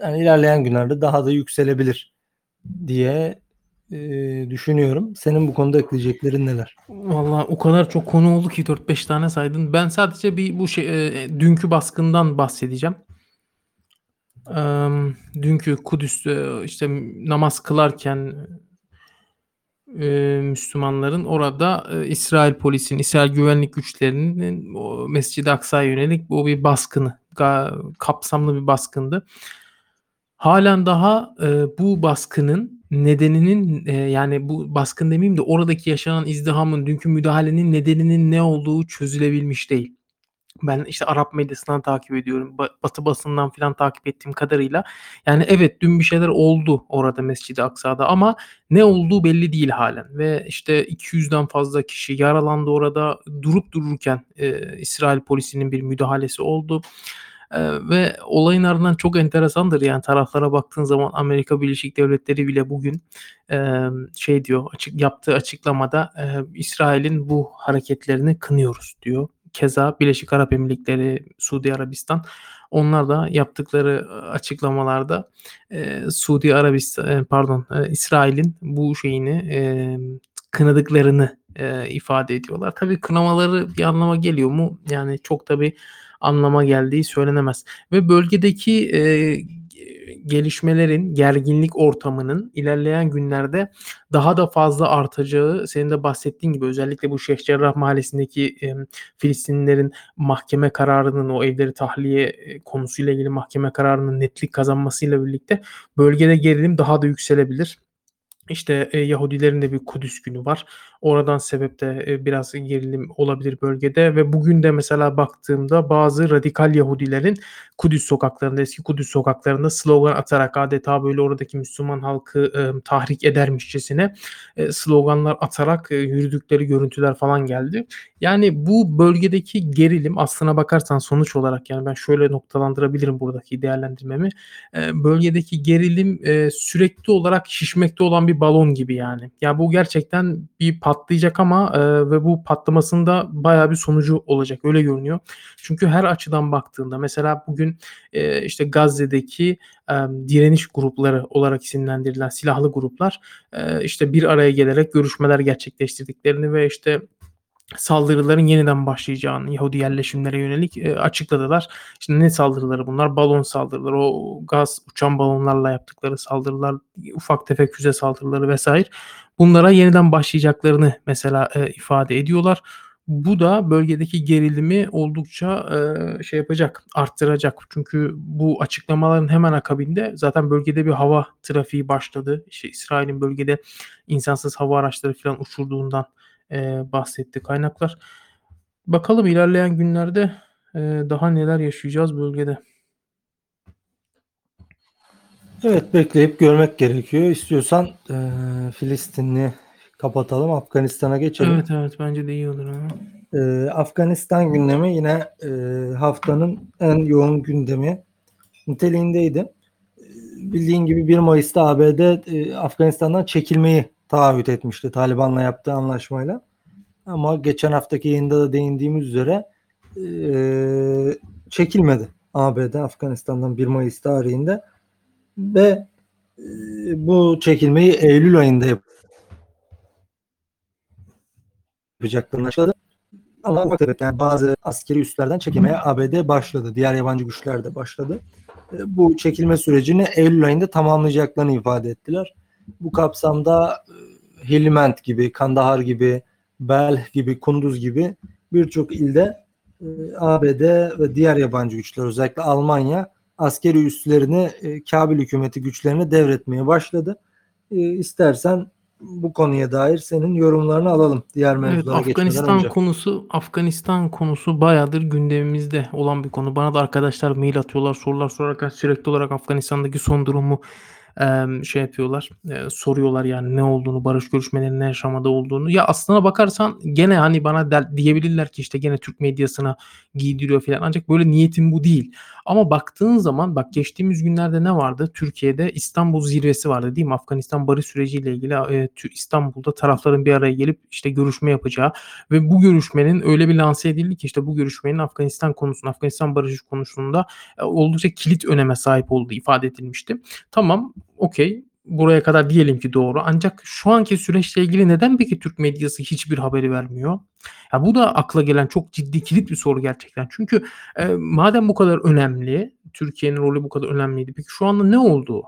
yani ilerleyen günlerde daha da yükselebilir diye e, düşünüyorum. Senin bu konuda ekleyeceklerin neler? Vallahi o kadar çok konu oldu ki 4-5 tane saydın. Ben sadece bir bu şey e, dünkü baskından bahsedeceğim. Eee, dünkü Kudüs'te işte namaz kılarken eee, Müslümanların orada, eee, İsrail polisinin, İsrail güvenlik güçlerinin o Mescid-i Aksa'ya yönelik bu bir baskını, ga kapsamlı bir baskındı. Hâlen daha, eee, bu baskının nedeninin, eee, yani bu baskın demeyeyim de oradaki yaşanan izdihamın, dünkü müdahalenin nedeninin ne olduğu çözülebilmiş değil. Ben, işte, Arap medyasından takip ediyorum. Ba Batı basınından filan takip ettiğim kadarıyla, yani, evet, dün bir şeyler oldu orada Mescid-i Aksa'da ama ne olduğu belli değil hâlen ve, işte, 200'den fazla kişi yaralandı orada. Durup dururken, eee, İsrail polisinin bir müdahalesi oldu, eee, ve olayın ardından çok enteresandır, yani, taraflara baktığın zaman Amerika Birleşik Devletleri bile bugün, emm, şey diyor, açık yaptığı açıklamada, eee, "İsrail'in bu hareketlerini kınıyoruz." diyor. Keza Birleşik Arap Emirlikleri, Suudi Arabistan onlar da yaptıkları, ııı, açıklamalarda, eee, Suudi Arabista eee, pardon, eee, İsrail'in bu şeyini, emm, kınadıklarını, eee, ifade ediyorlar. Tabii kınamaları bir anlama geliyor mu? Yani, çok da bir anlama geldiği söylenemez ve bölgedeki, ge gelişmelerin, gerginlik ortamının ilerleyen günlerde daha da fazla artacağı senin de bahsettiğin gibi özellikle bu Şeyhcerrah Mahallesi'ndeki, emm, Filistinlilerin mahkeme kararının, o evleri tahliye, eee, konusuyla ilgili mahkeme kararının netlik kazanmasıyla birlikte bölgede gerilim daha da yükselebilir. İşte, eee, Yahudilerin de bir Kudüs Günü var. Oradan sebep de, eee, biraz gerilim olabilir bölgede ve bugün de mesela baktığımda bazı radikal Yahudilerin Kudüs sokaklarında, eski Kudüs sokaklarında slogan atarak adeta böyle oradaki Müslüman halkı, emm, tahrik edermişçesine, eee, sloganlar atarak, eee, yürüdükleri görüntüler falan geldi. Yani, bu bölgedeki gerilim aslına bakarsan sonuç olarak, yani, ben şöyle noktalandırabilirim buradaki değerlendirmemi. Eee, bölgedeki gerilim, eee, sürekli olarak şişmekte olan bir balon gibi, yani. Ya, bu gerçekten bir patlayacak ama, eee, ve bu patlamasının da bayağı bir sonucu olacak, öyle görünüyor. Çünkü her açıdan baktığında mesela bugün, eee, işte, Gazze'deki, emm, direniş grupları olarak isimlendirilen silahlı gruplar, eee, işte, bir araya gelerek görüşmeler gerçekleştirdiklerini ve, işte, saldırıların yeniden başlayacağını Yahudi yerleşimlere yönelik, eee, açıkladılar. İşte, ne saldırıları bunlar? Balon saldırıları, o gaz, uçan balonlarla yaptıkları saldırılar, ufak tefek füze saldırıları vs. bunlara yeniden başlayacaklarını mesela, eee, ifade ediyorlar. Bu da bölgedeki gerilimi oldukça, eee, şey yapacak, arttıracak. Çünkü bu açıklamaların hemen akabinde zaten bölgede bir hava trafiği başladı. İşte, İsrail'in bölgede insansız hava araçları filan uçurduğundan, eee, bahsetti kaynaklar. Bakalım ilerleyen günlerde, eee, daha neler yaşayacağız bölgede. Evet, bekleyip görmek gerekiyor. İstiyorsan, eee, Filistin'i kapatalım, Afganistan'a geçelim. Evet, evet, bence de iyi olur. Hı. Eee, Afganistan gündemi yine, eee, haftanın en yoğun gündemi niteliğindeydi. Eee, bildiğin gibi 1 Mayıs'ta ABD, eee, Afganistan'dan çekilmeyi taahhüt etmişti Taliban'la yaptığı anlaşmayla. Ama geçen haftaki yayında da değindiğimiz üzere, eee, çekilmedi ABD Afganistan'dan 1 Mayıs tarihinde ve, eee, bu çekilmeyi eylül ayında yap yapacaklarını açıkladı. Ama tefek yani bazı askeri üslerden çekilmeye ABD başladı. Diğer yabancı güçler de başladı. Eee, bu çekilme sürecini eylül ayında tamamlayacaklarını ifade ettiler. Bu kapsamda, eee, Helmand gibi, Kandahar gibi, Belh gibi, Kunduz gibi birçok ilde, ABD ve diğer yabancı güçler özellikle Almanya askeri üslerini, eee, Kabil hükümeti güçlerine devretmeye başladı. Eee, istersen bu konuya dair senin yorumlarını alalım diğer Evet, mevzulara geçmeden Afganistan önce. konusu Afganistan konusu bayağıdır gündemimizde olan bir konu. Bana da arkadaşlar mail atıyorlar, sorular sorarak sürekli olarak Afganistan'daki son durumu, şey yapıyorlar, eee, soruyorlar yani ne olduğunu, barış görüşmelerinin ne aşamada olduğunu. Ya, aslına bakarsan gene, hani, bana der diyebilirler ki, işte, gene Türk medyasına giydiriyor filan ancak böyle niyetim bu değil. Ama baktığın zaman bak geçtiğimiz günlerde ne vardı? Türkiye'de İstanbul zirvesi vardı, değil mi? Afganistan barış süreciyle ilgili, tü İstanbul'da tarafların bir araya gelip, işte, görüşme yapacağı ve bu görüşmenin öyle bir lanse edildi ki, işte, bu görüşmenin Afganistan konusunda, Afganistan barışı konusunda, eee, oldukça kilit öneme sahip olduğu ifade edilmişti. Tamam, okay, buraya kadar diyelim ki doğru ancak şu anki süreçle ilgili neden peki Türk medyası hiçbir haberi vermiyor? Ya, bu da akla gelen çok ciddi kilit bir soru gerçekten. Çünkü, eee, madem bu kadar önemli, Türkiye'nin rolü bu kadar önemliydi, peki şu anda ne oldu?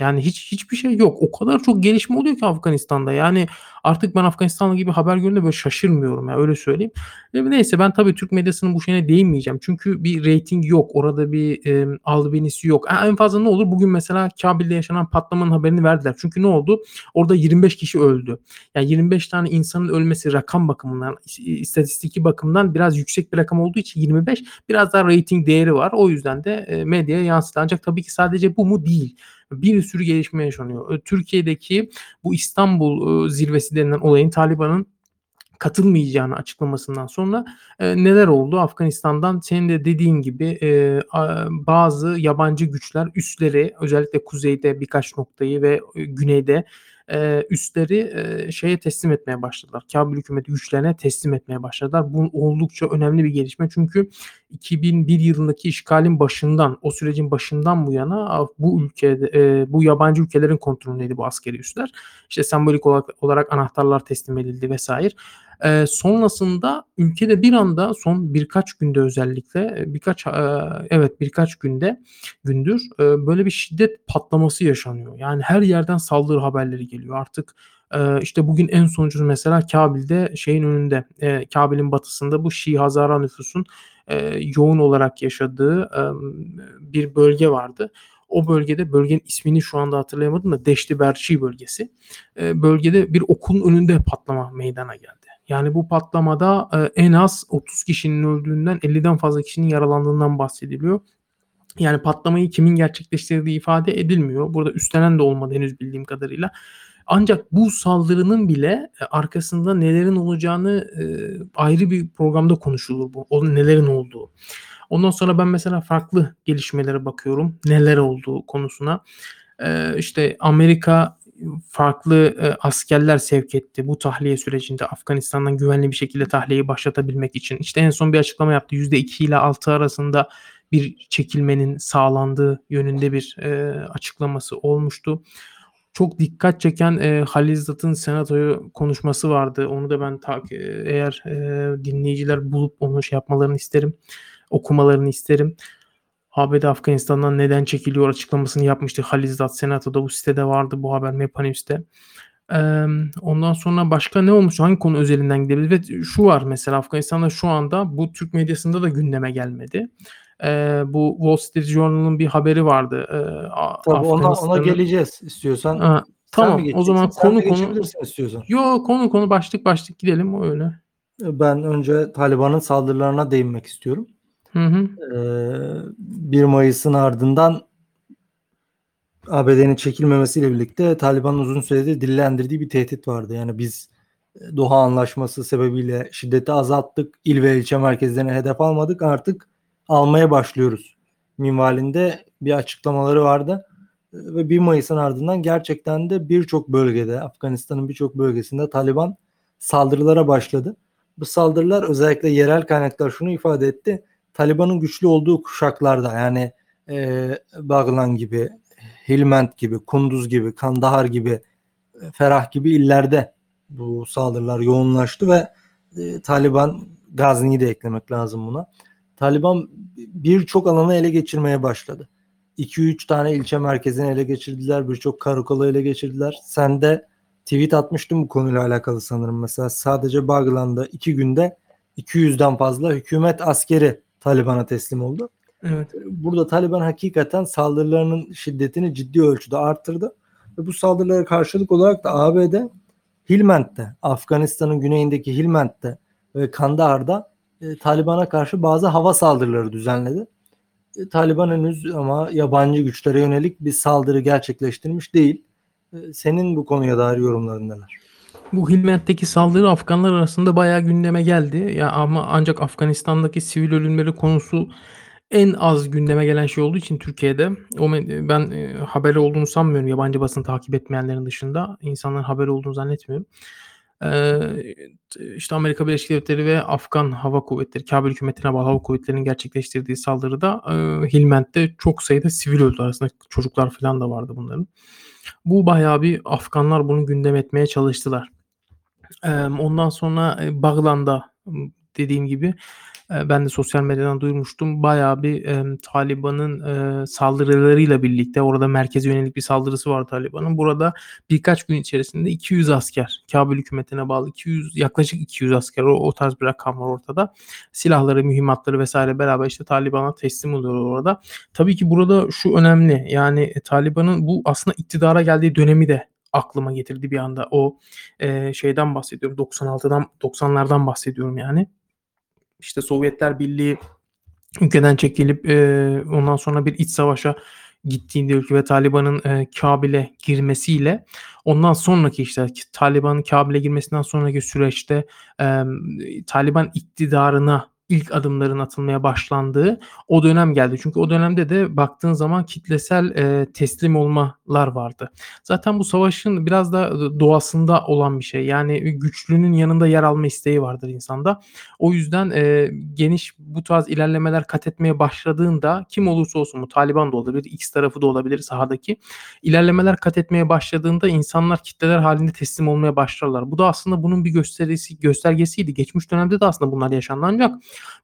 Yani hiç hiçbir şey yok. O kadar çok gelişme oluyor ki Afganistan'da. Yani artık ben Afganistanlı gibi haber gördüğümde böyle şaşırmıyorum ya öyle söyleyeyim. E, neyse ben tabii Türk medyasının bu şeyine değinmeyeceğim. Çünkü bir reyting yok. Orada bir e, albenisi yok. Ha, en fazla ne olur? Bugün mesela Kabil'de yaşanan patlamanın haberini verdiler. Çünkü ne oldu? Orada 25 kişi öldü. Yani 25 tane insanın ölmesi rakam bakımından, istatistiki bakımdan biraz yüksek bir rakam olduğu için 25 biraz daha reyting değeri var. O yüzden de e, medyaya yansıdı. Ancak tabii ki sadece bu mu değil bir sürü gelişme yaşanıyor. Türkiye'deki bu İstanbul zirvesi denilen olayın Taliban'ın katılmayacağını açıklamasından sonra e, neler oldu? Afganistan'dan senin de dediğin gibi e, a, bazı yabancı güçler üstleri özellikle kuzeyde birkaç noktayı ve e, güneyde e, üstleri e, şeye teslim etmeye başladılar. Kabil hükümeti güçlerine teslim etmeye başladılar. Bu oldukça önemli bir gelişme. Çünkü 2001 yılındaki işgalin başından, o sürecin başından bu yana bu ülkede e, bu yabancı ülkelerin kontrolündeydi bu askeri üsler. İşte sembolik olarak, olarak anahtarlar teslim edildi vesaire. E, sonrasında ülkede bir anda son birkaç günde özellikle birkaç e, evet birkaç günde gündür e, böyle bir şiddet patlaması yaşanıyor. Yani her yerden saldırı haberleri geliyor. Artık e, işte bugün en sonuncusu mesela Kabil'de şeyin önünde Kabil'in batısında bu Şii Hazara nüfusun yoğun olarak yaşadığı bir bölge vardı. O bölgede bölgenin ismini şu anda hatırlayamadım da Deşti Berçi bölgesi. Bölgede bir okulun önünde patlama meydana geldi. Yani bu patlamada e, en az 30 kişinin öldüğünden 50'den fazla kişinin yaralandığından bahsediliyor. Yani patlamayı kimin gerçekleştirdiği ifade edilmiyor. Burada üstlenen de olmadı henüz bildiğim kadarıyla. Ancak bu saldırının bile e, arkasında nelerin olacağını e, ayrı bir programda konuşulur bu. O nelerin olduğu. Ondan sonra ben mesela farklı gelişmelere bakıyorum. Neler olduğu konusuna. Ee, işte Amerika farklı e, askerler sevk etti bu tahliye sürecinde Afganistan'dan güvenli bir şekilde tahliyeyi başlatabilmek için. İşte en son bir açıklama yaptı. %2 ile 6 arasında bir çekilmenin sağlandığı yönünde bir e, açıklaması olmuştu. Çok dikkat çeken e, Halil Zat'ın senatoyu konuşması vardı. Onu da ben ta, e, eğer e, dinleyiciler bulup onu şey yapmalarını isterim. Okumalarını isterim. ABD Afganistan'dan neden çekiliyor açıklamasını yapmıştı. Halizdat Senato'da bu sitede vardı bu haber Mepanews'te. Ee, ondan sonra başka ne olmuş? Hangi konu özelinden gidebiliriz? Ve şu var mesela Afganistan'da şu anda bu Türk medyasında da gündeme gelmedi. Ee, bu Wall Street Journal'ın bir haberi vardı. Ee, Tabii ona, ona geleceğiz istiyorsan. Ha, tamam o zaman Sen konu konu istiyorsan. Yo konu konu başlık başlık gidelim öyle. Ben önce Taliban'ın saldırılarına değinmek istiyorum. Hı hı. Ee, 1 Mayıs'ın ardından ABD'nin çekilmemesiyle birlikte Taliban'ın uzun süredir dillendirdiği bir tehdit vardı. Yani biz e, Doha Anlaşması sebebiyle şiddeti azalttık. İl ve ilçe merkezlerine hedef almadık. Artık almaya başlıyoruz. Minvalinde bir açıklamaları vardı. E, Ve 1 Mayıs'ın ardından gerçekten de birçok bölgede, Afganistan'ın birçok bölgesinde Taliban saldırılara başladı. Bu saldırılar özellikle yerel kaynaklar şunu ifade etti. Taliban'ın güçlü olduğu kuşaklarda yani e, Baglan gibi, Helmand gibi, Kunduz gibi, Kandahar gibi, e, Ferah gibi illerde bu saldırılar yoğunlaştı ve e, Taliban Gazni'yi de eklemek lazım buna. Taliban birçok alanı ele geçirmeye başladı. 2-3 tane ilçe merkezini ele geçirdiler. Birçok karakolu ele geçirdiler. Sen de tweet atmıştım bu konuyla alakalı sanırım. Mesela sadece Baglan'da 2 günde 200'den fazla hükümet askeri Taliban'a teslim oldu. Evet. Burada Taliban hakikaten saldırılarının şiddetini ciddi ölçüde arttırdı. Ve bu saldırılara karşılık olarak da ABD Hilment'te, Afganistan'ın güneyindeki Hilment'te ve Kandahar'da e, Taliban'a karşı bazı hava saldırıları düzenledi. E, Taliban henüz ama yabancı güçlere yönelik bir saldırı gerçekleştirmiş değil. E, senin bu konuya dair yorumların neler? Bu Hilment'teki saldırı Afganlar arasında bayağı gündeme geldi. Ya ama ancak Afganistan'daki sivil ölümleri konusu en az gündeme gelen şey olduğu için Türkiye'de o ben e, haberi olduğunu sanmıyorum yabancı basın takip etmeyenlerin dışında insanların haberi olduğunu zannetmiyorum. Ee, işte Amerika Birleşik Devletleri ve Afgan Hava Kuvvetleri, Kabil hükümetine bağlı hava kuvvetlerinin gerçekleştirdiği saldırıda e, çok sayıda sivil öldü arasında çocuklar falan da vardı bunların. Bu bayağı bir Afganlar bunu gündem etmeye çalıştılar. Ondan sonra e, Baglan'da dediğim gibi Eee, ben de sosyal medyadan duymuştum. Bayağı bir, emm, Taliban'ın, eee, saldırılarıyla birlikte orada merkeze yönelik bir saldırısı var Taliban'ın. Burada birkaç gün içerisinde 200 asker, Kabul hükümetine bağlı 200 yaklaşık 200 asker o o tarz bir rakam var ortada. Silahları, mühimmatları vs. beraber, işte, Taliban'a teslim oluyorlar orada. Tabii ki burada şu önemli, yani, eee, Taliban'ın bu aslında iktidara geldiği dönemi de aklıma getirdi bir anda. O, eee, şeyden bahsediyorum, 96'dan 90'lardan bahsediyorum yani. İşte, Sovyetler Birliği ülkeden çekilip, eee, ondan sonra bir iç savaşa gittiğinde ülke ve Taliban'ın, eee, Kabil'e girmesiyle ondan sonraki, işte, Taliban'ın Kabil'e girmesinden sonraki süreçte, emm, Taliban iktidarına ilk adımların atılmaya başlandığı o dönem geldi. Çünkü o dönemde de baktığın zaman kitlesel, eee, teslim olmalar vardı. Zaten bu savaşın biraz da ı doğasında olan bir şey. Yani, güçlünün yanında yer alma isteği vardır insanda. O yüzden, eee, geniş bu tarz ilerlemeler kat etmeye başladığında kim olursa olsun bu Taliban da olabilir, X tarafı da olabilir sahadaki. İlerlemeler kat etmeye başladığında insanlar kitleler hâlinde teslim olmaya başlarlar. Bu da aslında bunun bir gösterisi göstergesiydi. Geçmiş dönemde de aslında bunlar yaşandı ancak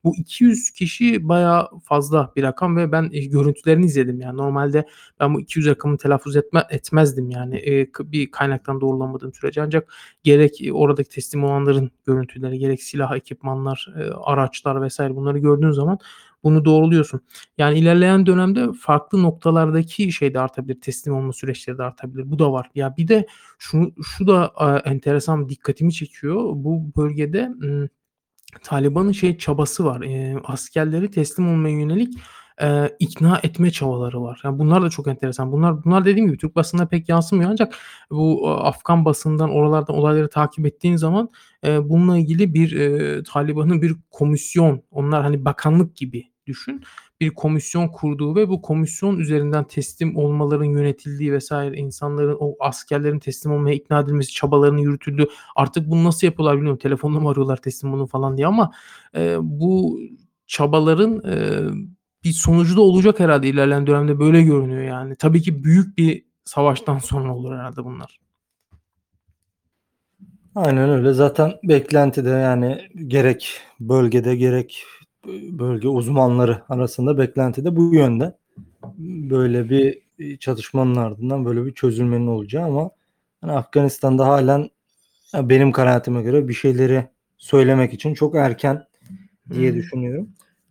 bu 200 kişi bayağı fazla bir rakam ve ben, eee, görüntülerini izledim. Yani, normalde ben bu 200 rakamını telaffuz etme etmezdim yani, k bir kaynaktan doğrulamadığım sürece ancak gerek, eee, oradaki teslim olanların görüntüleri, gerek silah, ekipmanlar, eee, araçlar vs. bunları gördüğün zaman bunu doğruluyorsun. Yani, ilerleyen dönemde farklı noktalardaki şey de artabilir, teslim olma süreçleri de artabilir. Bu da var. Ya, bir de şu şu da, aaa, enteresan dikkatimi çekiyor. Bu bölgede, ımm, Taliban'ın şey çabası var, eee, askerleri teslim olmaya yönelik, eee, ikna etme çabaları var. Ya, bunlar da çok enteresan. Bunlar bunlar dediğim gibi Türk basınına pek yansımıyor ancak bu, aaa, Afgan basınından, oralardan olayları takip ettiğin zaman, eee, bununla ilgili bir, eee, Taliban'ın bir komisyon, onlar, hani, bakanlık gibi düşün, bir komisyon kurduğu ve bu komisyon üzerinden teslim olmaların yönetildiği vs. insanların, o askerlerin teslim olmaya ikna edilmesi çabalarının yürütüldüğü, artık bunu nasıl yapıyorlar bilmiyorum, telefonla mı arıyorlar teslim olun falan diye ama, eee, bu çabaların, eee, bir sonucu da olacak herhâlde ilerleyen dönemde böyle görünüyor yani. Tabii ki büyük bir savaştan sonra olur herhâlde bunlar. Aynen öyle. Zaten beklenti de, yani, gerek bölgede gerek bölge uzmanları arasında beklenti de bu yönde. Böyle bir, iii, çatışmanın ardından böyle bir çözülmenin olacağı ama, hani, Afganistan'da hâlen, ya, benim kanaatime göre bir şeyleri söylemek için çok erken diye Hımm. düşünüyorum.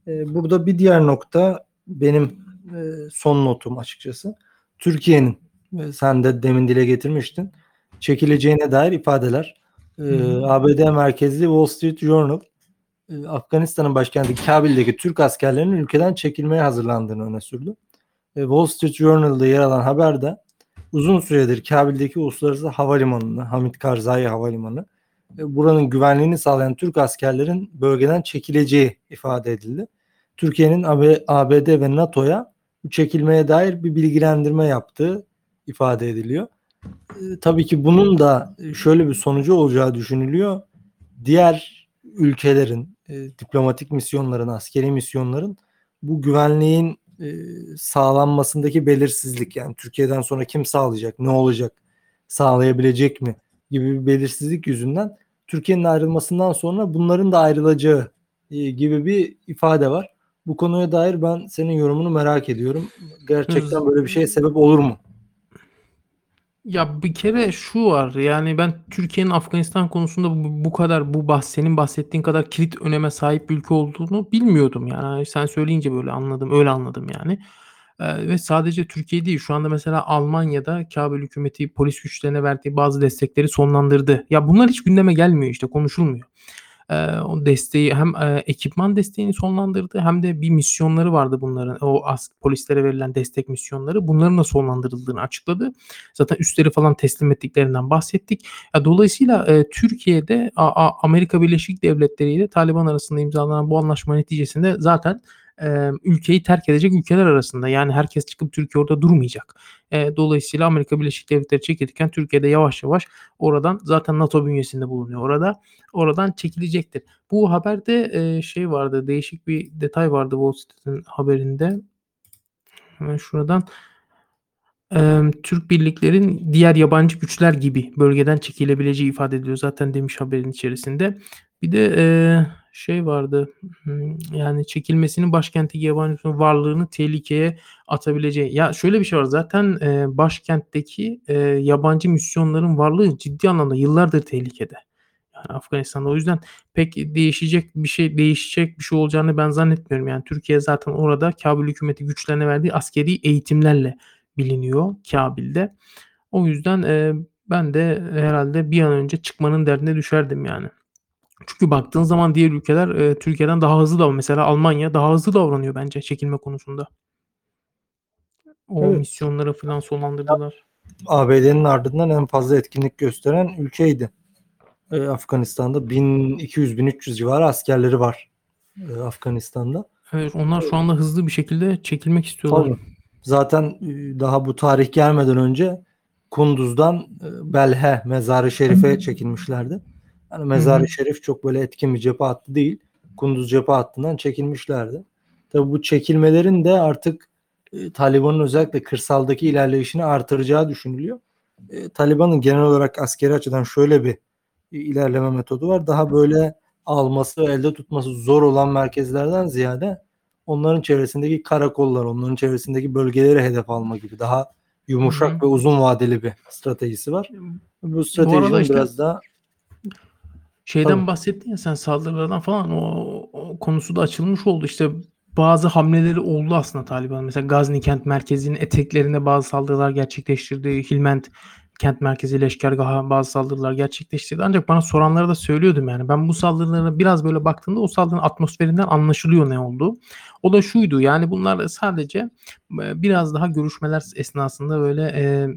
Eee, burada bir diğer nokta benim, eee, son notum açıkçası. Türkiye'nin, sen de demin dile getirmiştin, çekileceğine dair ifadeler. Hı. ABD merkezli Wall Street Journal, Afganistan'ın başkenti Kabil'deki Türk askerlerinin ülkeden çekilmeye hazırlandığını öne sürdü. Eee, Wall Street Journal'da yer alan haberde uzun süredir Kabil'deki uluslararası havalimanını, Hamid Karzai Havalimanı, eee, buranın güvenliğini sağlayan Türk askerlerin bölgeden çekileceği ifade edildi. Türkiye'nin AB ABD ve NATO'ya bu çekilmeye dair bir bilgilendirme yaptığı ifade ediliyor. Tabii ki bunun da, şöyle bir sonucu olacağı düşünülüyor. Diğer ülkelerin, eee, diplomatik misyonların, askeri misyonların bu güvenliğin, eee, sağlanmasındaki belirsizlik, yani, Türkiye'den sonra kim sağlayacak, ne olacak, sağlayabilecek mi gibi bir belirsizlik yüzünden Türkiye'nin ayrılmasından sonra bunların da ayrılacağı, eee, gibi bir ifade var. Bu konuya dair ben senin yorumunu merak ediyorum. Gerçekten böyle bir şeye sebep olur mu? Ya, bir kere şu var, yani, ben Türkiye'nin Afganistan konusunda bu bu kadar bu bahs senin bahsettiğin kadar kilit öneme sahip bir ülke olduğunu bilmiyordum. Yani, sen söyleyince böyle anladım, öyle anladım yani. Eee, ve sadece Türkiye değil, şu anda mesela Almanya'da Kabil hükümeti polis güçlerine verdiği bazı destekleri sonlandırdı. Ya, bunlar hiç gündeme gelmiyor, işte, konuşulmuyor. Eee, o desteği hem, ekipman desteğini sonlandırdı hem de bir misyonları vardı bunların. O as polislere verilen destek misyonları. Bunların da sonlandırıldığını açıkladı. Zaten üsleri falan teslim ettiklerinden bahsettik. Dolayısıyla, Türkiye'de A A Amerika Birleşik Devletleri ile Taliban arasında imzalanan bu anlaşma neticesinde zaten, eee, ülkeyi terk edecek ülkeler arasında. Yani, herkes çıkıp Türkiye orada durmayacak. Eee, dolayısıyla Amerika Birleşik Devletleri çekilirken Türkiye de yavaş yavaş oradan zaten NATO bünyesinde bulunuyor orada. Oradan çekilecektir. Bu haberde, eee, şey vardı, değişik bir detay vardı Wall Street'in haberinde. Hemen şuradan. Türk birliklerin diğer yabancı güçler gibi bölgeden çekilebileceği ifade ediliyor zaten demiş haberin içerisinde. Bir de, şey vardı. Yani çekilmesinin başkentteki yabancı varlığını tehlikeye atabileceği. Ya şöyle bir şey var. Zaten e, başkentteki e, yabancı misyonların varlığı ciddi anlamda yıllardır tehlikede. Yani Afganistan'da. O yüzden pek değişecek bir şey değişecek bir şey olacağını ben zannetmiyorum. Yani Türkiye zaten orada Kabil hükümeti güçlerine verdiği askeri eğitimlerle biliniyor Kabil'de. O yüzden e, ben de herhalde bir an önce çıkmanın derdine düşerdim yani. Çünkü baktığın zaman diğer ülkeler e, Türkiye'den daha hızlı davranıyor. Mesela Almanya daha hızlı davranıyor bence çekilme konusunda. O Evet. misyonları falan sonlandırdılar. ABD'nin ardından en fazla etkinlik gösteren ülkeydi. Ee, Afganistan'da 1200-1300 civarı askerleri var e, Afganistan'da. Evet, onlar şu anda hızlı bir şekilde çekilmek istiyorlar. Tabii. Zaten e, daha bu tarih gelmeden önce Kunduz'dan e, Belhe Mezarı Şerif'e çekilmişlerdi. Yani Mezarı. Şerif çok böyle etkin bir cephe hattı değil. Kunduz cephe hattından çekilmişlerdi. Tabii bu çekilmelerin de artık e, Taliban'ın özellikle kırsaldaki ilerleyişini artıracağı düşünülüyor. E, Taliban'ın genel olarak askeri açıdan şöyle bir e, ilerleme metodu var. Daha böyle alması, elde tutması zor olan merkezlerden ziyade onların çevresindeki karakollar, onların çevresindeki bölgeleri hedef alma gibi daha yumuşak Hı hı. ve uzun vadeli bir stratejisi var. Bu stratejinin işte- biraz daha Şeyden Tabii. bahsettin ya sen saldırılardan falan o, o konusu da açılmış oldu. İşte bazı hamleleri oldu aslında Taliban. Mesela Gazni kent merkezinin eteklerine bazı saldırılar gerçekleştirdi. Hilment kent merkezi leşkergaha bazı saldırılar gerçekleştirdi. Ancak bana soranlara da söylüyordum yani. Ben bu saldırılara biraz böyle baktığımda o saldırının atmosferinden anlaşılıyor ne oldu. O da şuydu yani bunlar sadece e, biraz daha görüşmeler esnasında böyle e,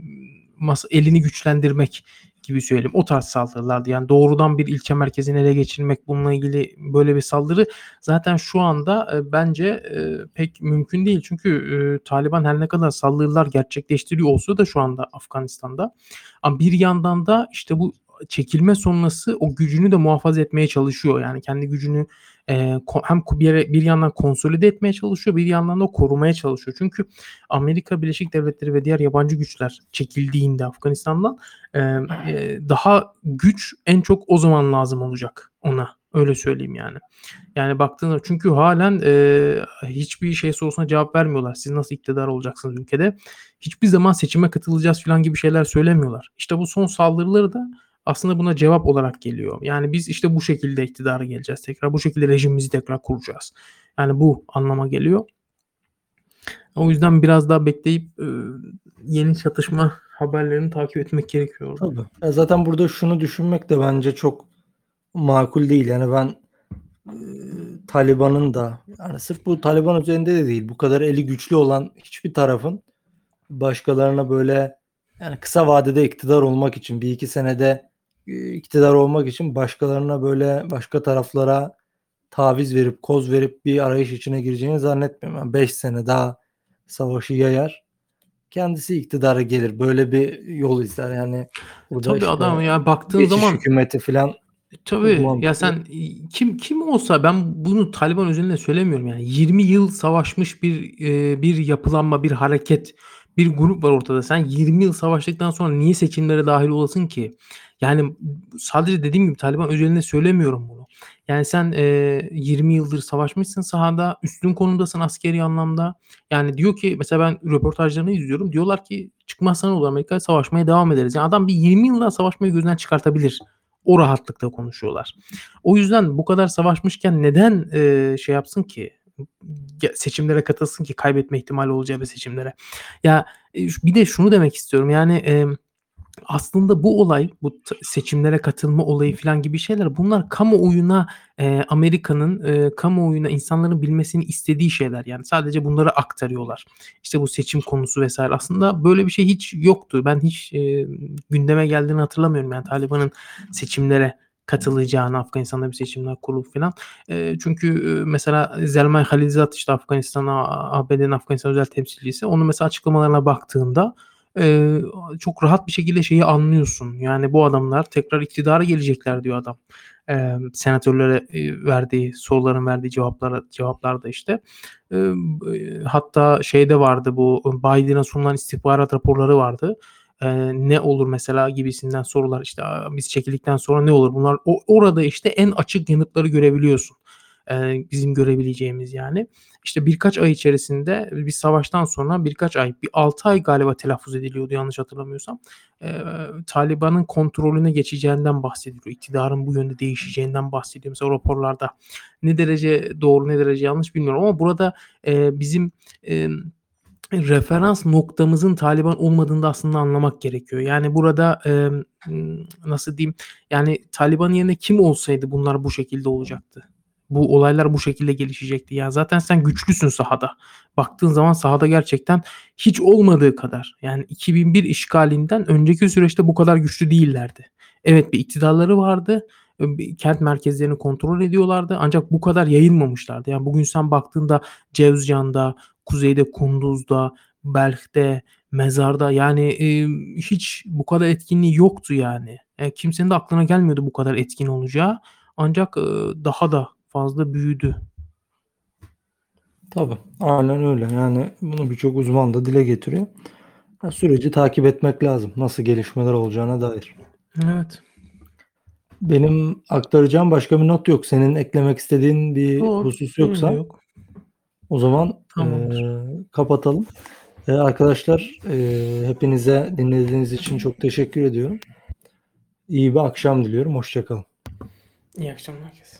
masa, elini güçlendirmek gibi söyleyelim. O tarz saldırılardı. Yani doğrudan bir ilçe merkezini ele geçirmek bununla ilgili böyle bir saldırı zaten şu anda e, bence e, pek mümkün değil. Çünkü e, Taliban her ne kadar saldırılar gerçekleştiriyor olsa da şu anda Afganistan'da ama bir yandan da işte bu çekilme sonrası o gücünü de muhafaza etmeye çalışıyor. Yani kendi gücünü e, hem bir, bir yandan konsolide etmeye çalışıyor bir yandan da korumaya çalışıyor. Çünkü Amerika Birleşik Devletleri ve diğer yabancı güçler çekildiğinde Afganistan'dan e, e, daha güç en çok o zaman lazım olacak ona. Öyle söyleyeyim yani. Yani baktığında çünkü halen e, hiçbir şey sorusuna cevap vermiyorlar. Siz nasıl iktidar olacaksınız ülkede? Hiçbir zaman seçime katılacağız falan gibi şeyler söylemiyorlar. İşte bu son saldırıları da aslında buna cevap olarak geliyor. Yani biz işte bu şekilde iktidara geleceğiz tekrar. Bu şekilde rejimimizi tekrar kuracağız. Yani bu anlama geliyor. O yüzden biraz daha bekleyip e, yeni çatışma haberlerini takip etmek gerekiyor. Tabii. Ya zaten burada şunu düşünmek de bence çok makul değil. Yani ben e, Taliban'ın da yani sırf bu Taliban üzerinde de değil bu kadar eli güçlü olan hiçbir tarafın başkalarına böyle yani kısa vadede iktidar olmak için bir iki senede iktidar olmak için başkalarına böyle başka taraflara taviz verip koz verip bir arayış içine gireceğini zannetmiyorum. 5 sene daha savaşı yayar. Kendisi iktidara gelir. Böyle bir yol izler. Yani burada Tabii işte adam ya baktığın zaman hükümeti falan Tabii mantıklı. ya sen kim kim olsa ben bunu Taliban özelinde söylemiyorum yani 20 yıl savaşmış bir e, bir yapılanma bir hareket bir grup var ortada sen 20 yıl savaştıktan sonra niye seçimlere dahil olasın ki yani sadece dediğim gibi Taliban özelinde söylemiyorum bunu. Yani sen e, 20 yıldır savaşmışsın sahada üstün konumdasın askeri anlamda. Yani diyor ki mesela ben röportajlarını izliyorum. Diyorlar ki çıkmazsan olur Amerika savaşmaya devam ederiz. Yani adam bir 20 yıl daha savaşmayı gözden çıkartabilir. O rahatlıkta konuşuyorlar. O yüzden bu kadar savaşmışken neden e, şey yapsın ki seçimlere katılsın ki kaybetme ihtimali olacağı bir seçimlere. Ya e, bir de şunu demek istiyorum. Yani e, aslında bu olay bu seçimlere katılma olayı falan gibi şeyler bunlar kamuoyuna e, Amerika'nın e, kamuoyuna insanların bilmesini istediği şeyler yani sadece bunları aktarıyorlar. İşte bu seçim konusu vesaire aslında böyle bir şey hiç yoktu. Ben hiç e, gündeme geldiğini hatırlamıyorum yani Taliban'ın seçimlere katılacağını Afganistan'da bir seçimler kurulup falan. E, çünkü e, mesela Zelmay Halilzad işte Afganistan'a ABD'nin Afganistan özel temsilcisi onun mesela açıklamalarına baktığında e, çok rahat bir şekilde şeyi anlıyorsun. Yani bu adamlar tekrar iktidara gelecekler diyor adam. E, senatörlere e, verdiği soruların verdiği cevaplara cevaplarda işte. E, hatta şeyde vardı bu Biden'a sunulan istihbarat raporları vardı. Ee, ne olur mesela gibisinden sorular işte "Aa, biz çekildikten sonra ne olur bunlar o, orada işte en açık yanıtları görebiliyorsun. Ee, bizim görebileceğimiz yani. İşte birkaç ay içerisinde bir savaştan sonra birkaç ay bir 6 ay galiba telaffuz ediliyordu yanlış hatırlamıyorsam. Ee, Taliban'ın kontrolüne geçeceğinden bahsediliyor. İktidarın bu yönde değişeceğinden bahsediyor mesela raporlarda. Ne derece doğru ne derece yanlış bilmiyorum ama burada e, bizim e, referans noktamızın Taliban olmadığını da aslında anlamak gerekiyor. Yani burada e, nasıl diyeyim yani Taliban yerine kim olsaydı bunlar bu şekilde olacaktı. Bu olaylar bu şekilde gelişecekti. Yani zaten sen güçlüsün sahada. Baktığın zaman sahada gerçekten hiç olmadığı kadar. Yani 2001 işgalinden önceki süreçte bu kadar güçlü değillerdi. Evet bir iktidarları vardı. bir Kent merkezlerini kontrol ediyorlardı. Ancak bu kadar yayılmamışlardı. Yani bugün sen baktığında Cevzcan'da, kuzeyde Kunduz'da, Belh'te, Mezar'da yani e, hiç bu kadar etkinliği yoktu yani. E, kimsenin de aklına gelmiyordu bu kadar etkin olacağı. Ancak e, daha da fazla büyüdü. Tabii. Aynen öyle. Yani bunu birçok uzman da dile getiriyor. Ha, süreci takip etmek lazım. Nasıl gelişmeler olacağına dair. Evet. Benim aktaracağım başka bir not yok. Senin eklemek istediğin bir Yok, husus yoksa yok. o zaman Tamamdır. eee, kapatalım. Eee, arkadaşlar eee, hepinize dinlediğiniz için çok teşekkür ediyorum. İyi bir akşam diliyorum. Hoşçakalın. İyi akşamlar herkese.